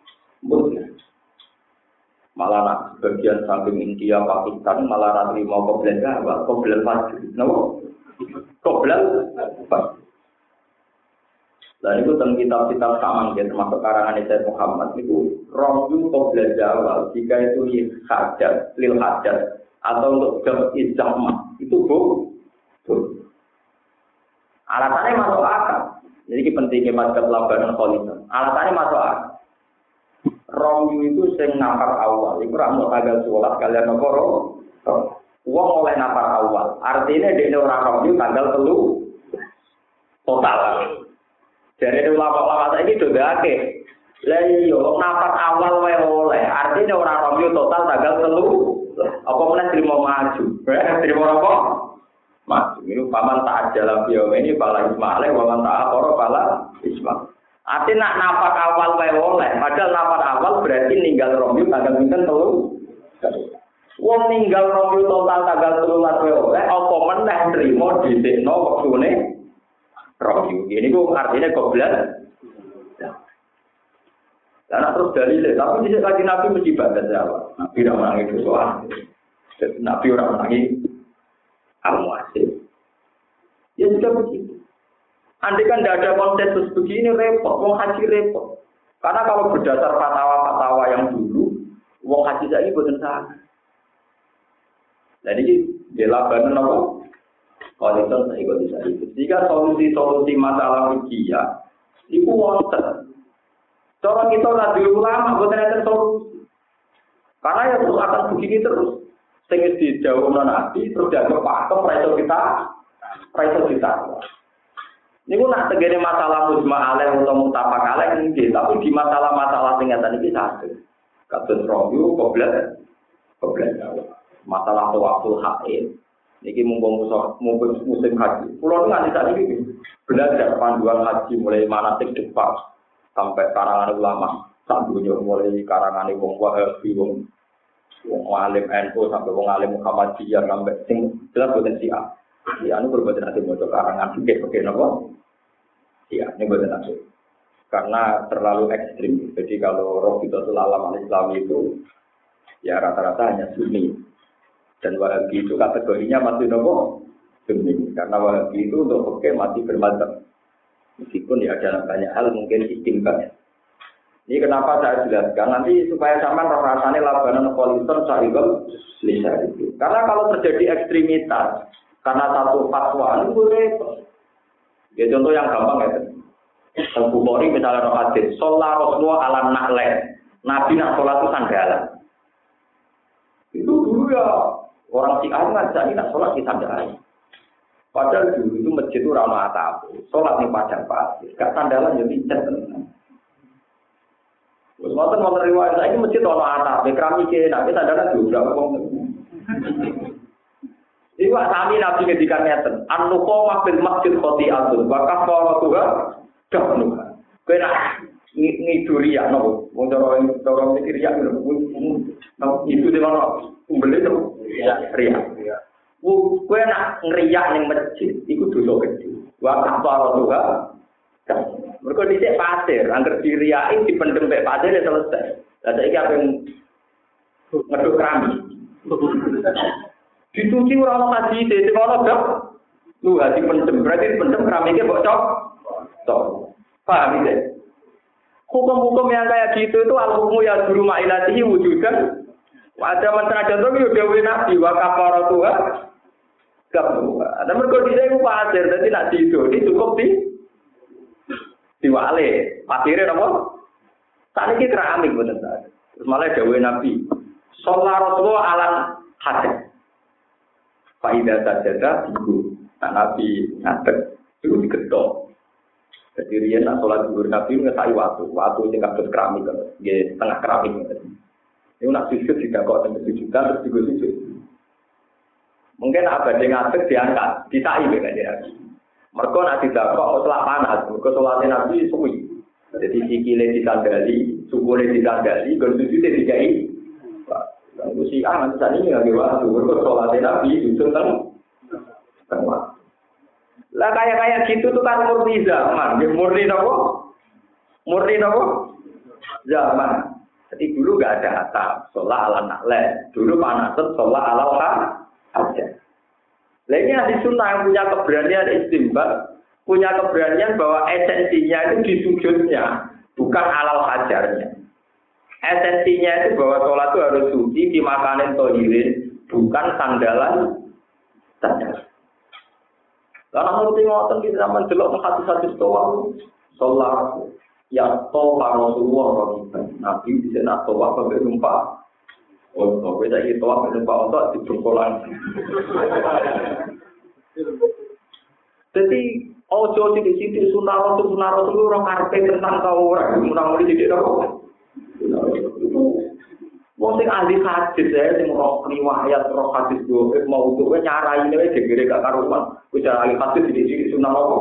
Malah nak bagian samping India, Pakistan, malah nak terima komplain Jawa, komplain maju. Kenapa? Maju. Dan itu tentang kitab-kitab saman, ya, termasuk karangan Isa Muhammad, itu rohyu komplain Jawa, jika itu lil hajat, lil hajat, atau untuk jam ijamah, itu bu. Alasannya masuk akal. Jadi ini pentingnya mazhab labanan kholifah. Alasannya masuk akal. Romyu itu sing napar awal. Itu ramu tanggal sholat kalian nopo Uang oleh napar awal. Artinya dia orang romyu tanggal telu total. Jadi ulama-ulama saya ini sudah ake. Lah iya, awal wae oleh. Artinya orang romyu total tanggal telu. Apa mana terima maju? Terima apa? Mas, ini paman tak jalan biom ini bala ismail, paman tak akoro bala ismail. Arti nak napak awal wae oleh, padahal napak awal berarti ninggal romyu tanggal pinten telu. Wong ninggal romyu total tanggal telu wae oleh, apa meneh trimo dhisikno wektune romyu. Ini ku artinya goblok. Dan terus dalile, tapi di lagi Nabi mesti baca Jawa. Nabi tidak menangis soal. Nabi orang menangis al-muasir. Ya sudah begitu. Andai kan tidak ada konsensus begini repot, wong haji repot. Karena kalau berdasar fatwa-fatwa yang dulu, wong haji saya bukan sana. Jadi benar apa? Kalau itu saya ikut bisa ikut. Jika solusi-solusi masalah rugia, itu wonten. Cara kita nabi ulama bukan ada solusi. Karena ya terus akan begini terus sing di jauh nabi terus dianggap pakem raiso kita raiso kita. Ini pun nak tegene masalah mujma alaih atau mutapak alaih ini tapi di masalah-masalah tingkatan ini satu. Kasus romyu koblet koblet masalah waktu haid. Niki mumpung mumpung musim haji. Pulau nganti saat ini belajar panduan haji mulai manatik depan sampai karangan ulama. Sampai mulai karangan wong wahabi, wong wong alim NU sampai wong alim Muhammadiyah sampai sing jelas bukan si A. Si A ini berbuat nanti mau karangan fikih pakai nopo. Si A ini bukan nanti. Karena terlalu ekstrim. Jadi kalau roh kita alam Islam itu ya rata-rata hanya sunni dan Wahabi itu kategorinya masih nopo Sunni. Karena Wahabi itu untuk oke masih bermadzhab. Meskipun ya ada banyak hal mungkin istimbat. Ini kenapa saya jelaskan nanti supaya roh rasanya labanan politor sahibal lisa itu. Karena kalau terjadi ekstremitas karena satu fatwa ini boleh Ya contoh yang gampang ya. Teng Bukhari misalnya roh hadis, sholat Rasulullah ala nakle. Nabi nak sholat itu sandalan. Itu dulu ya Orang si A ngajak nak sholat di sandaran. Padahal dulu itu masjid itu ramah atap. Sholat di padang pasir. Gak sandalan jadi ya Terus ngotot mau riwayat saya ini masjid ramah atap. Keramik nanti sandalan juga. Ini Pak Sami Nabi ngedikan ngeten. An-nuqa bil masjid khoti'atun. Wa kafaratuha dahnuha. Kowe nak ngiduri ya nopo. Wong cara cara mikir ya nopo itu mana? Umbele nopo. Ya, ria. Kowe nak ngriyak ning masjid, iku dosa gede. Wa kafara tuha. Mergo dhisik pasir, angger diriyaki dipendem mek pasir ya selesai. Lah saiki apa yang ngeduk keramik. Dicuci ora ono kaji, sing ono dok. Lu hati pendem, berarti pendem keramiknya bocor. Tok. Paham ya? Hukum-hukum yang kayak gitu itu al-hukmu ya guru ma'ilatihi wujudan ada mantra contoh yo dewe nabi wa kafaratuha kafaratuha. Ada mergo dise iku pasir dadi nak dido ini cukup di diwale. Pasire napa? Saniki keramik boten Terus malah dewe nabi. Sholat Rasulullah alam hadis. Faidah sajada tigu. Nah, nabi ngadeg itu digetok. Jadi dia nak sholat zuhur nabi ngesai waktu, waktu sing kabeh keramik, nggih setengah keramik. Ini nak sujud tidak kok sampai sujudan terus juga sujud. Mungkin apa dia ngadeg diangkat, ditai beda dia. Mereka nak tidak kok setelah panas, mereka sholatnya nabi suwi. Jadi sikile ditandali, sukule ditandali, sujudnya dikai. Lalu si A nanti saat ini nggak waktu, mereka sholatnya nabi sujud teng tengah. Lah kayak kayak gitu tuh kan murni zaman, murni nopo, murni nopo zaman. Jadi dulu nggak ada atap, sholat ala nakle. Dulu panasan sholat ala aja. Nah ini ahli sunnah yang punya keberanian istimbat, punya keberanian bahwa esensinya itu di sujudnya, bukan alal hajarnya. Esensinya itu bahwa sholat itu harus suci, dimakanin tohirin, bukan sandalan sandalan. Karena ngerti ngotot di zaman delok hati-hati sholat ya toha Rasulullah Nabi bisa nak toha sampai numpak Beda itu toha sampai numpak untuk di berkolan. Jadi, ojo di sini sunnah Rasul sunnah Rasul orang karpe tentang kau orang di sini apa? Itu Wong sing ahli hadis ya, sing roh riwayat roh hadis do mau untuk nyarai ini wis gegere gak karuan. Kuwi ahli hadis di sini sunnah apa?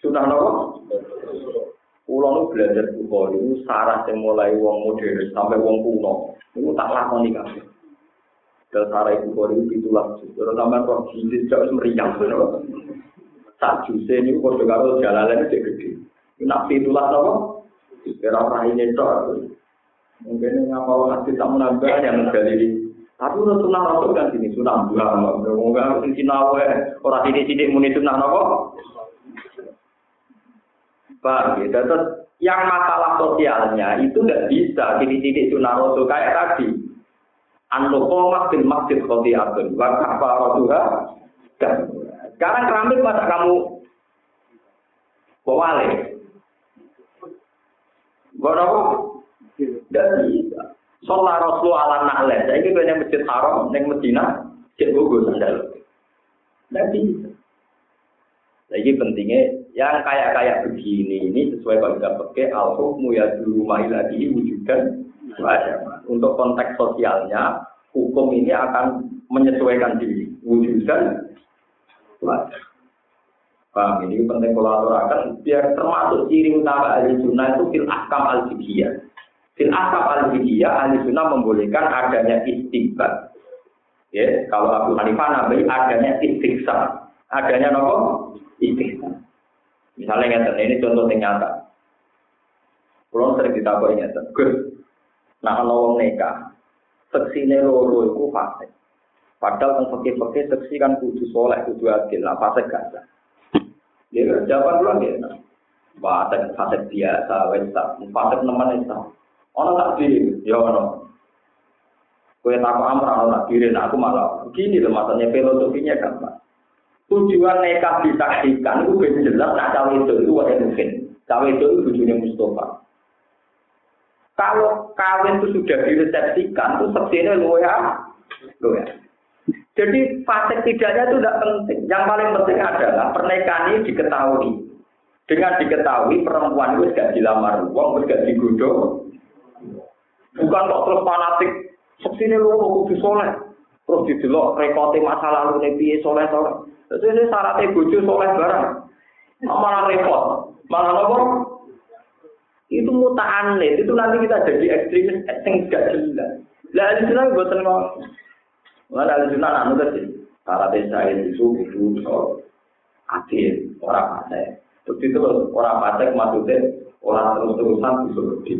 Sunnah apa? Kulo nu belajar Bukhari itu sarah yang mulai wong modern sampai wong kuno. Iku tak lakoni kabeh. Dal sarai bukori ditulak. itulah. Terus sama kok jadi jauh meriang. Tak jusi ini kok juga harus jalan lain gede. Nabi itulah apa? Kira orang ini. Mungkin yang nggak mau nanti tak menambah yang menjadi ini. Tapi udah sunnah rasul kan sini sunnah dua. Mungkin harus di nawe. Orang ini tidak mau itu nana. Pak, kita tetap yang masalah sosialnya itu nggak bisa titik-titik sunnah rasul kayak tadi. Antukomah bin masjid khotiatun. Wa kafaratuha. Dan sekarang keramik masa kamu bawale. Gak Tidak bisa. Sholat Rasul ala nahle. Saya ini yang masjid haram, yang Medina, cek gugus sandal. Tidak bisa. Jadi pentingnya yang kayak-kayak begini ini sesuai kaidah pakai al hukmu ya dulu lagi wujudkan Untuk konteks sosialnya, hukum ini akan menyesuaikan diri. wujudan wajar. Paham ini penting kalau aturakan biar termasuk ciri utama ahli sunnah itu fil akam al fikiyah. Fil akam al fikiyah ahli sunnah membolehkan adanya istighfar. Ya, kalau Abu Hanifah nabi adanya istighfar. Adanya nopo istighfar. Misalnya ini contoh yang nyata. Kalau sering ditakoi ngeten, Gus, nah kalau wong neka, seksine loro iku fasik. Padahal teng fakir-fakir seksi kan kudu soleh, kudu adil, nah fasik gak jawaban dulu dia, nah. Fasik, fasik biasa, wes tak, fasik nemen itu. Ono tak diri, ya ono. Kue takut amrah, ono tak diri, nah aku malah begini loh, maksudnya filosofinya gampang. Tujuan nekah disaksikan itu jelas, nah cawe itu itu wajah mungkin. Cawe itu itu tujuannya Mustafa. Kalau kawin itu sudah diresepsikan, itu ya, lu ya. Jadi fase tidaknya itu tidak penting. Yang paling penting adalah pernikahan ini diketahui. Dengan diketahui perempuan itu gak dilamar uang, digodok. Bukan kok terus fanatik, sebenarnya lu kudu soleh. Terus didelok rekote masa lalu nih piye soleh soleh. Terus ini syaratnya bojo soleh barang. Malah repot. Malah nopo itu muta'anid, itu nanti kita jadi ekstremis yang gak jelas. Lah ahli buatan ngomong. Mana ahli sunnah anu tadi, para desa itu itu so adil, orang pasek. Begitu orang pasek maksudnya orang terus-terusan bisa gede.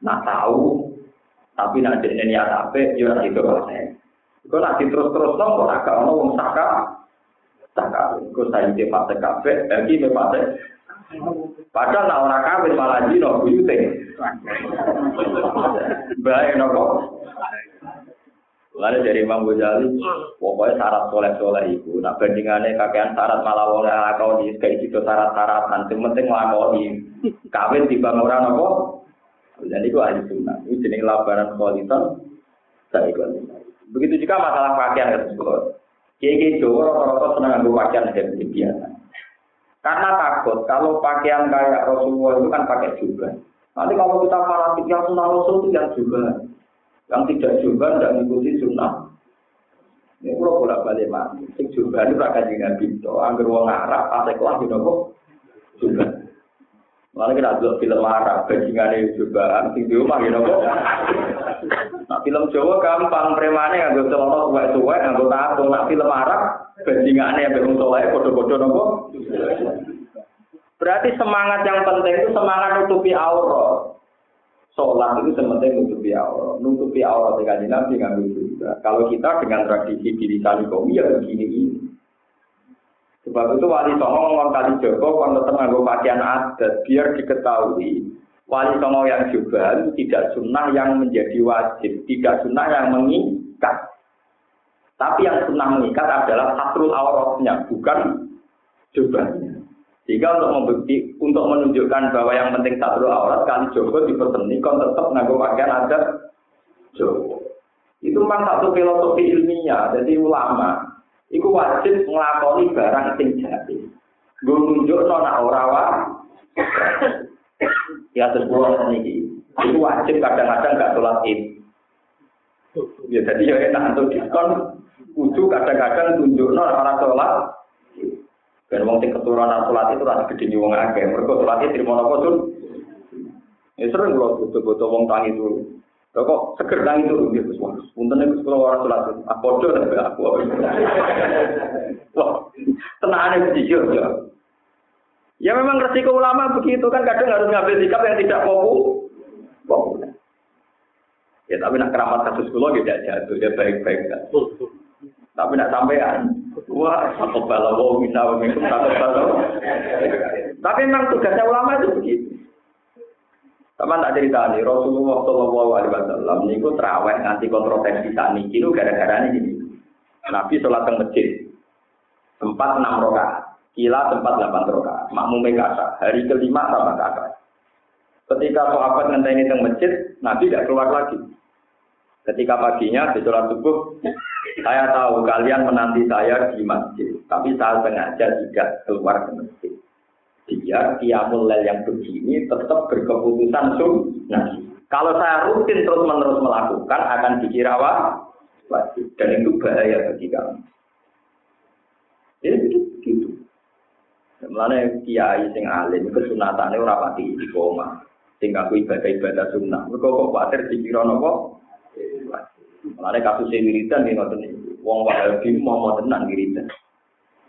Nah tahu, tapi nak jadi niat apa, ya itu pasek. Kalau nanti terus-terus nong, kalau agak ono wong saka, saka. Kalau saya di pasek kafe, lagi di pasek Padahal nak orang kawin malah jino buyute. Baik nopo. Lalu dari Imam Ghazali, pokoknya syarat soleh-soleh itu. Nah bandingannya kakean syarat malah oleh lakoni, kayak gitu syarat-syaratan. Yang penting lakoni. Kawin di bang orang nopo. Dan itu ahli sunnah. Ini jenis labaran kualitas. Saya ikut. Begitu juga masalah pakaian tersebut. Kiai-kiai Jawa rata-rata senang ambil pakaian yang biasa. Karena takut kalau pakaian kayak Rasulullah itu kan pakai juga. Nanti kalau kita fanatik yang sunnah Rasul itu yang juga. Yang tidak juga tidak mengikuti sunnah. Ini kalau bolak balik mati. Sing juga itu rakyat dengan pintu. Angger wong Arab, pasek lah gitu kok. Juga. Lalu kita lihat film Arab, bajingan juga, sing di rumah gitu kok. Film Jawa gampang, premane nggak celana suwek-suwek, nggak tato. Nah film Arab, bajingan yang belum soleh, bodoh-bodoh nopo. Berarti semangat yang penting itu semangat nutupi aurat. Sholat itu sementing nutupi aurat. Nutupi aurat dengan Nabi ngambil juga. Kalau kita dengan tradisi diri kaum ya begini ini. Sebab itu wali songo ngomong kali Joko kalau tetap nganggo pakaian adat biar diketahui wali songo yang juga tidak sunnah yang menjadi wajib, tidak sunnah yang mengikat. Tapi yang sunnah mengikat adalah satrul auratnya, bukan jubahnya. Jika untuk membukti, untuk menunjukkan bahwa yang penting satu aurat, kali Joko dipertenikan tetap nganggo pakaian adat Joko. Itu memang satu filosofi ilmiah, jadi ulama. Iku wajib ngelakoni barang sing jadi. Gue nunjuk nona orawa. Ya terus pulau ini. Itu wajib kadang-kadang gak sholat id. Ya jadi ya enak untuk diskon. Kudu kadang-kadang tunjuk nona orang sholat dan wong sing keturunan sholat itu rasa gede nih wong akeh. Mereka sholatnya terima nopo tuh. Ya sering kalau butuh-butuh wong tangi dulu. Lho kok seger tangi dulu gitu semua. Punten itu kalau orang sholat itu. Aku udah tapi aku. Wah, tenangnya jujur ya. Ya memang resiko ulama begitu kan kadang harus ngambil sikap yang tidak populer. Ya tapi nak keramat kasus kulo tidak jatuh, dia baik-baik kan. Tapi nak sampean, wah satu balawo bisa memimpin satu. Tapi memang tugasnya ulama itu begitu. Sama tak cerita nih, Rasulullah Shallallahu Alaihi Wasallam ini kok terawih nanti kontroversi tani itu gara-gara ini. Nabi sholat ke masjid tempat enam rokaat, kila tempat delapan rokaat, makmum kata hari kelima sama kata. Ketika sahabat ngenteni teng masjid, Nabi tidak keluar lagi. Ketika paginya di sholat subuh, saya tahu kalian menanti saya di masjid, tapi saya sengaja tidak keluar ke masjid. Biar kiamul yang begini tetap berkeputusan sunnah. Kalau saya rutin terus menerus melakukan akan dikira wajib dan itu bahaya bagi kamu. Mulane kiai sing alim kesunatane ora pati koma. Sing aku ibadah-ibadah sunnah. Mergo kok kuwatir dikira napa? Mulane kasus wiridan nggih ngoten niku. Wong Wahabi mau tenan wiridan.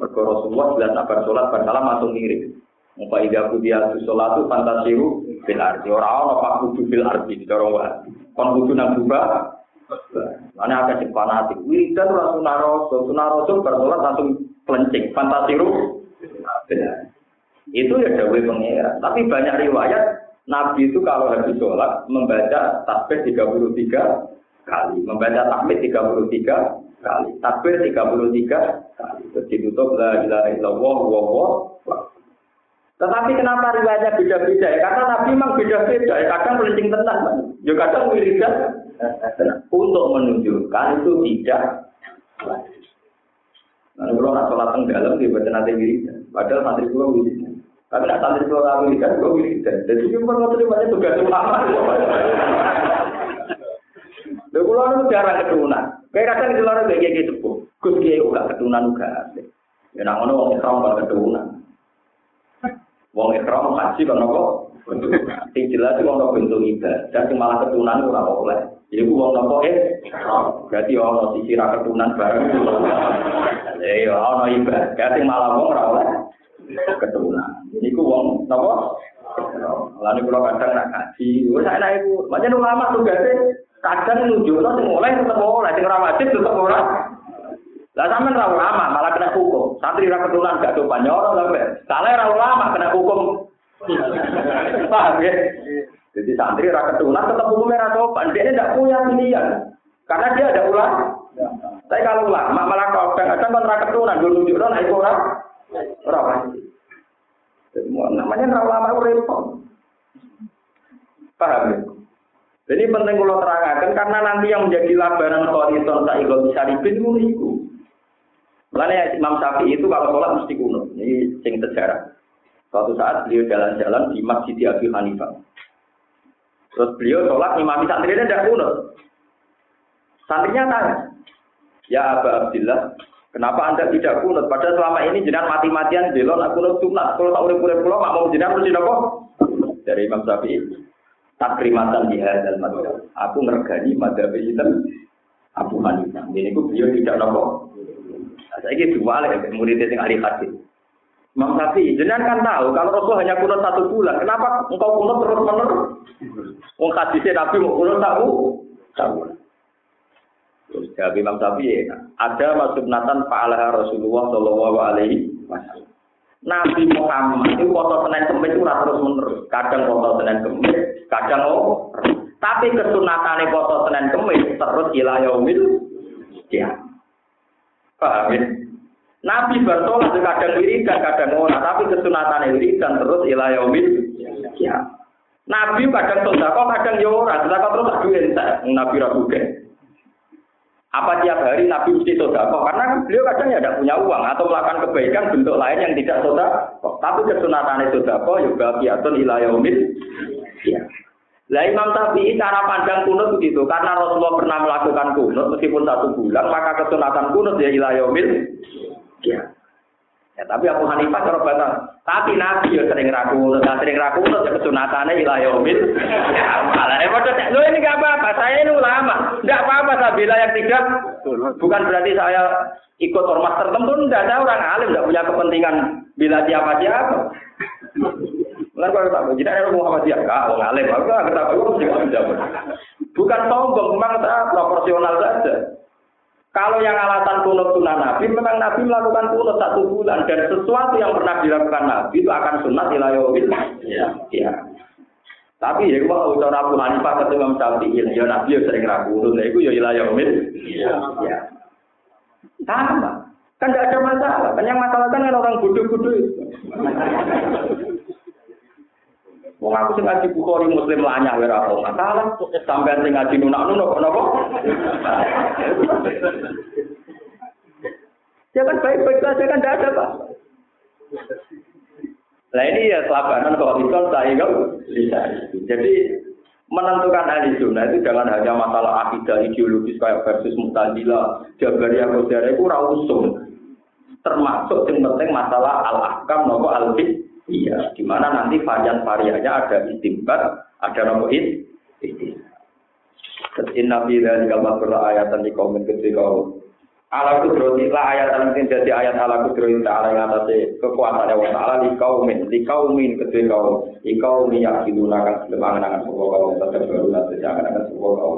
Mergo Rasulullah jelas sabar salat bar salam langsung ngirim. Muka ida kudia sholat itu fantasiru bil arti. Orang-orang pak kudu bil arti di dorong wahabi. Kon kudu nang buka. Mana ada sing fanatik. Wiridan ora sunaroso, sunaroso bersolat langsung pelencing. Fantasiru benar. Itu ya dawe pengira. Tapi banyak riwayat Nabi itu kalau habis sholat membaca tasbih 33 kali, membaca tahmid 33 kali, takbir 33 kali. Terus ditutup la ilaha illallah wa tetapi kenapa riwayatnya beda-beda ya? Karena Nabi memang beda-beda ya. Kadang melencing tenang, ya kadang wiridan untuk menunjukkan itu tidak Nah, kalau nak sholat teng dalam dia baca nanti wiridan. Padahal santri pulau wiridan. Tapi nak santri pulau tak wiridan, pulau wiridan. Jadi itu pun ngotot banyak tugas utama. Lha kula nu jarang keturunan. Kayak kadang di luar kayak gitu sepuh. Gus kiai uga keturunan uga. Ya nak ngono wong ikram kan keturunan. Wong ikram haji kan apa? Sing jelas wong kok bentuk ibadah, sing malah keturunan ora oleh. Jadi wong nopo eh, berarti ono sisi ra keturunan bareng. Ya ono ibadah, sing malah wong ora oleh keturunan. Niku wong nopo? Lalu kalau kadang nak kaji, wes enak ibu. Macam ulama tuh gak kadang nunjukno sing oleh tetep oleh, sing ora wajib tetep ora. Lah sampean ra ulama malah kena hukum. Santri ra keturunan gak sopan nyoro sampe. Salah ra ulama kena hukum. Paham ya? Jadi santri ra keturunan tetap hukumnya ra sopan. Dia tidak punya pilihan. Karena dia ada ulama. Tapi kalau ulama malah kadang-kadang kan ra keturunan dulu nunjukno nek ora ora wajib. Jadi namanya ra ulama repot. Paham ya? Jadi penting kalau terangkan karena nanti yang menjadi labaran kholiton sa'iqo bisa ribin itu. Makanya Imam Syafi'i itu kalau sholat mesti kuno. Ini sing sejarah. Suatu saat beliau jalan-jalan di Masjid Abi Hanifah. Terus beliau sholat imam santrinya tidak kuno. Santrinya tanya, Ya Aba Abdillah, kenapa anda tidak kunut? Padahal selama ini jenengan mati-matian belon aku kunut sunat. Kalau tak urip-urip pulau, mau jenengan mesti nopo? Dari Imam Syafi'i takrimatan di hadal madhab. Aku ngergani madhab itu Abu Hanifah. Ini aku beliau tidak nopo. Saya ini dua ya, murid yang ahli hadis. Imam Syafi'i, jenengan kan tahu kalau Rasul hanya kunut satu bulan, kenapa engkau kunut terus menerus? Wong hadisnya Nabi mau kunut tahu, tahu. Jawab Imam Syafi'i, ada masuk natan fa'alaha Rasulullah Shallallahu Alaihi Wasallam. Nabi Muhammad itu foto Senin Kemis itu terus menerus. Kadang foto Senin Kemis, kadang oh. Tapi kesunatannya foto Senin Kemis terus ilayomil ya. Paham ya? Nabi bertolak kadang wiridan, kadang ora, tapi kesunatannya wiridan terus ilayomil ya. Nabi kadang sodako, kadang ya ora, sodako terus duit Nabi ragu apa tiap hari Nabi mesti sodako? Karena beliau kadang ya tidak punya uang atau melakukan kebaikan bentuk lain yang tidak sodako. Tapi kesunatan sodako juga biatun ilayomil. Ya. Lah Imam Syafi'i cara pandang kunut begitu karena Rasulullah pernah melakukan kunut meskipun satu bulan maka kesunatan kunut ya ilayomil. Ya. Ya, tapi Abu Hanifah cara batas. Tapi Nabi ya sering ragu, nah, sering ragu ya kesunatannya ilah yaumil. Ya, malah repot. Lo ini gak apa-apa, saya ini ulama. Enggak apa-apa saya bila yang tidak. Bukan berarti saya ikut ormas tertentu, enggak. Saya orang alim, enggak punya kepentingan bila siapa siapa. Lalu kalau tak begini, ada Muhammad ya, kak, orang alim, aku nggak ketahui, bukan sombong, memang saya proporsional saja. Kalau yang alasan kunut sunnah Nabi, memang Nabi melakukan kunut satu bulan dan sesuatu yang pernah dilakukan Nabi itu akan sunat ilayawil. Ya. ya. Tapi ya kalau cara Abu Hanifah ketemu Imam Syafi'i, ya Nabi ya sering ragu kunut, itu ya ilayawil. Ya. ya. Sama. Kan tidak ada masalah. Kan yang masalah kan orang bodoh-bodoh. Wong aku sing ngaji Bukhari Muslim lanyah ora apa masalah. Sampeyan sing ngaji nunak-nunak kok napa? Ya kan baik-baik saja kan tidak ada pak. Nah ini ya kelabanan kalau itu saya kan bisa. Jadi menentukan ahli sunnah itu jangan hanya masalah akidah ideologis kayak versus mutazilah, jabariyah, qadariyah itu ora usum. termasuk yang penting masalah al-ahkam nopo al Iya, di mana nanti varian-variannya ada istimbat, ada istimbat. Inna fi dzalika ayatan liqaumin kau ala kudroti la ayat yang jadi ayat ala kudroti ta'ala yang atas kekuatan Allah ta'ala di kaumin kedua kaum yang yakinuna kan selemangan akan sebuah kaum tetap beruna sejak akan sebuah kaum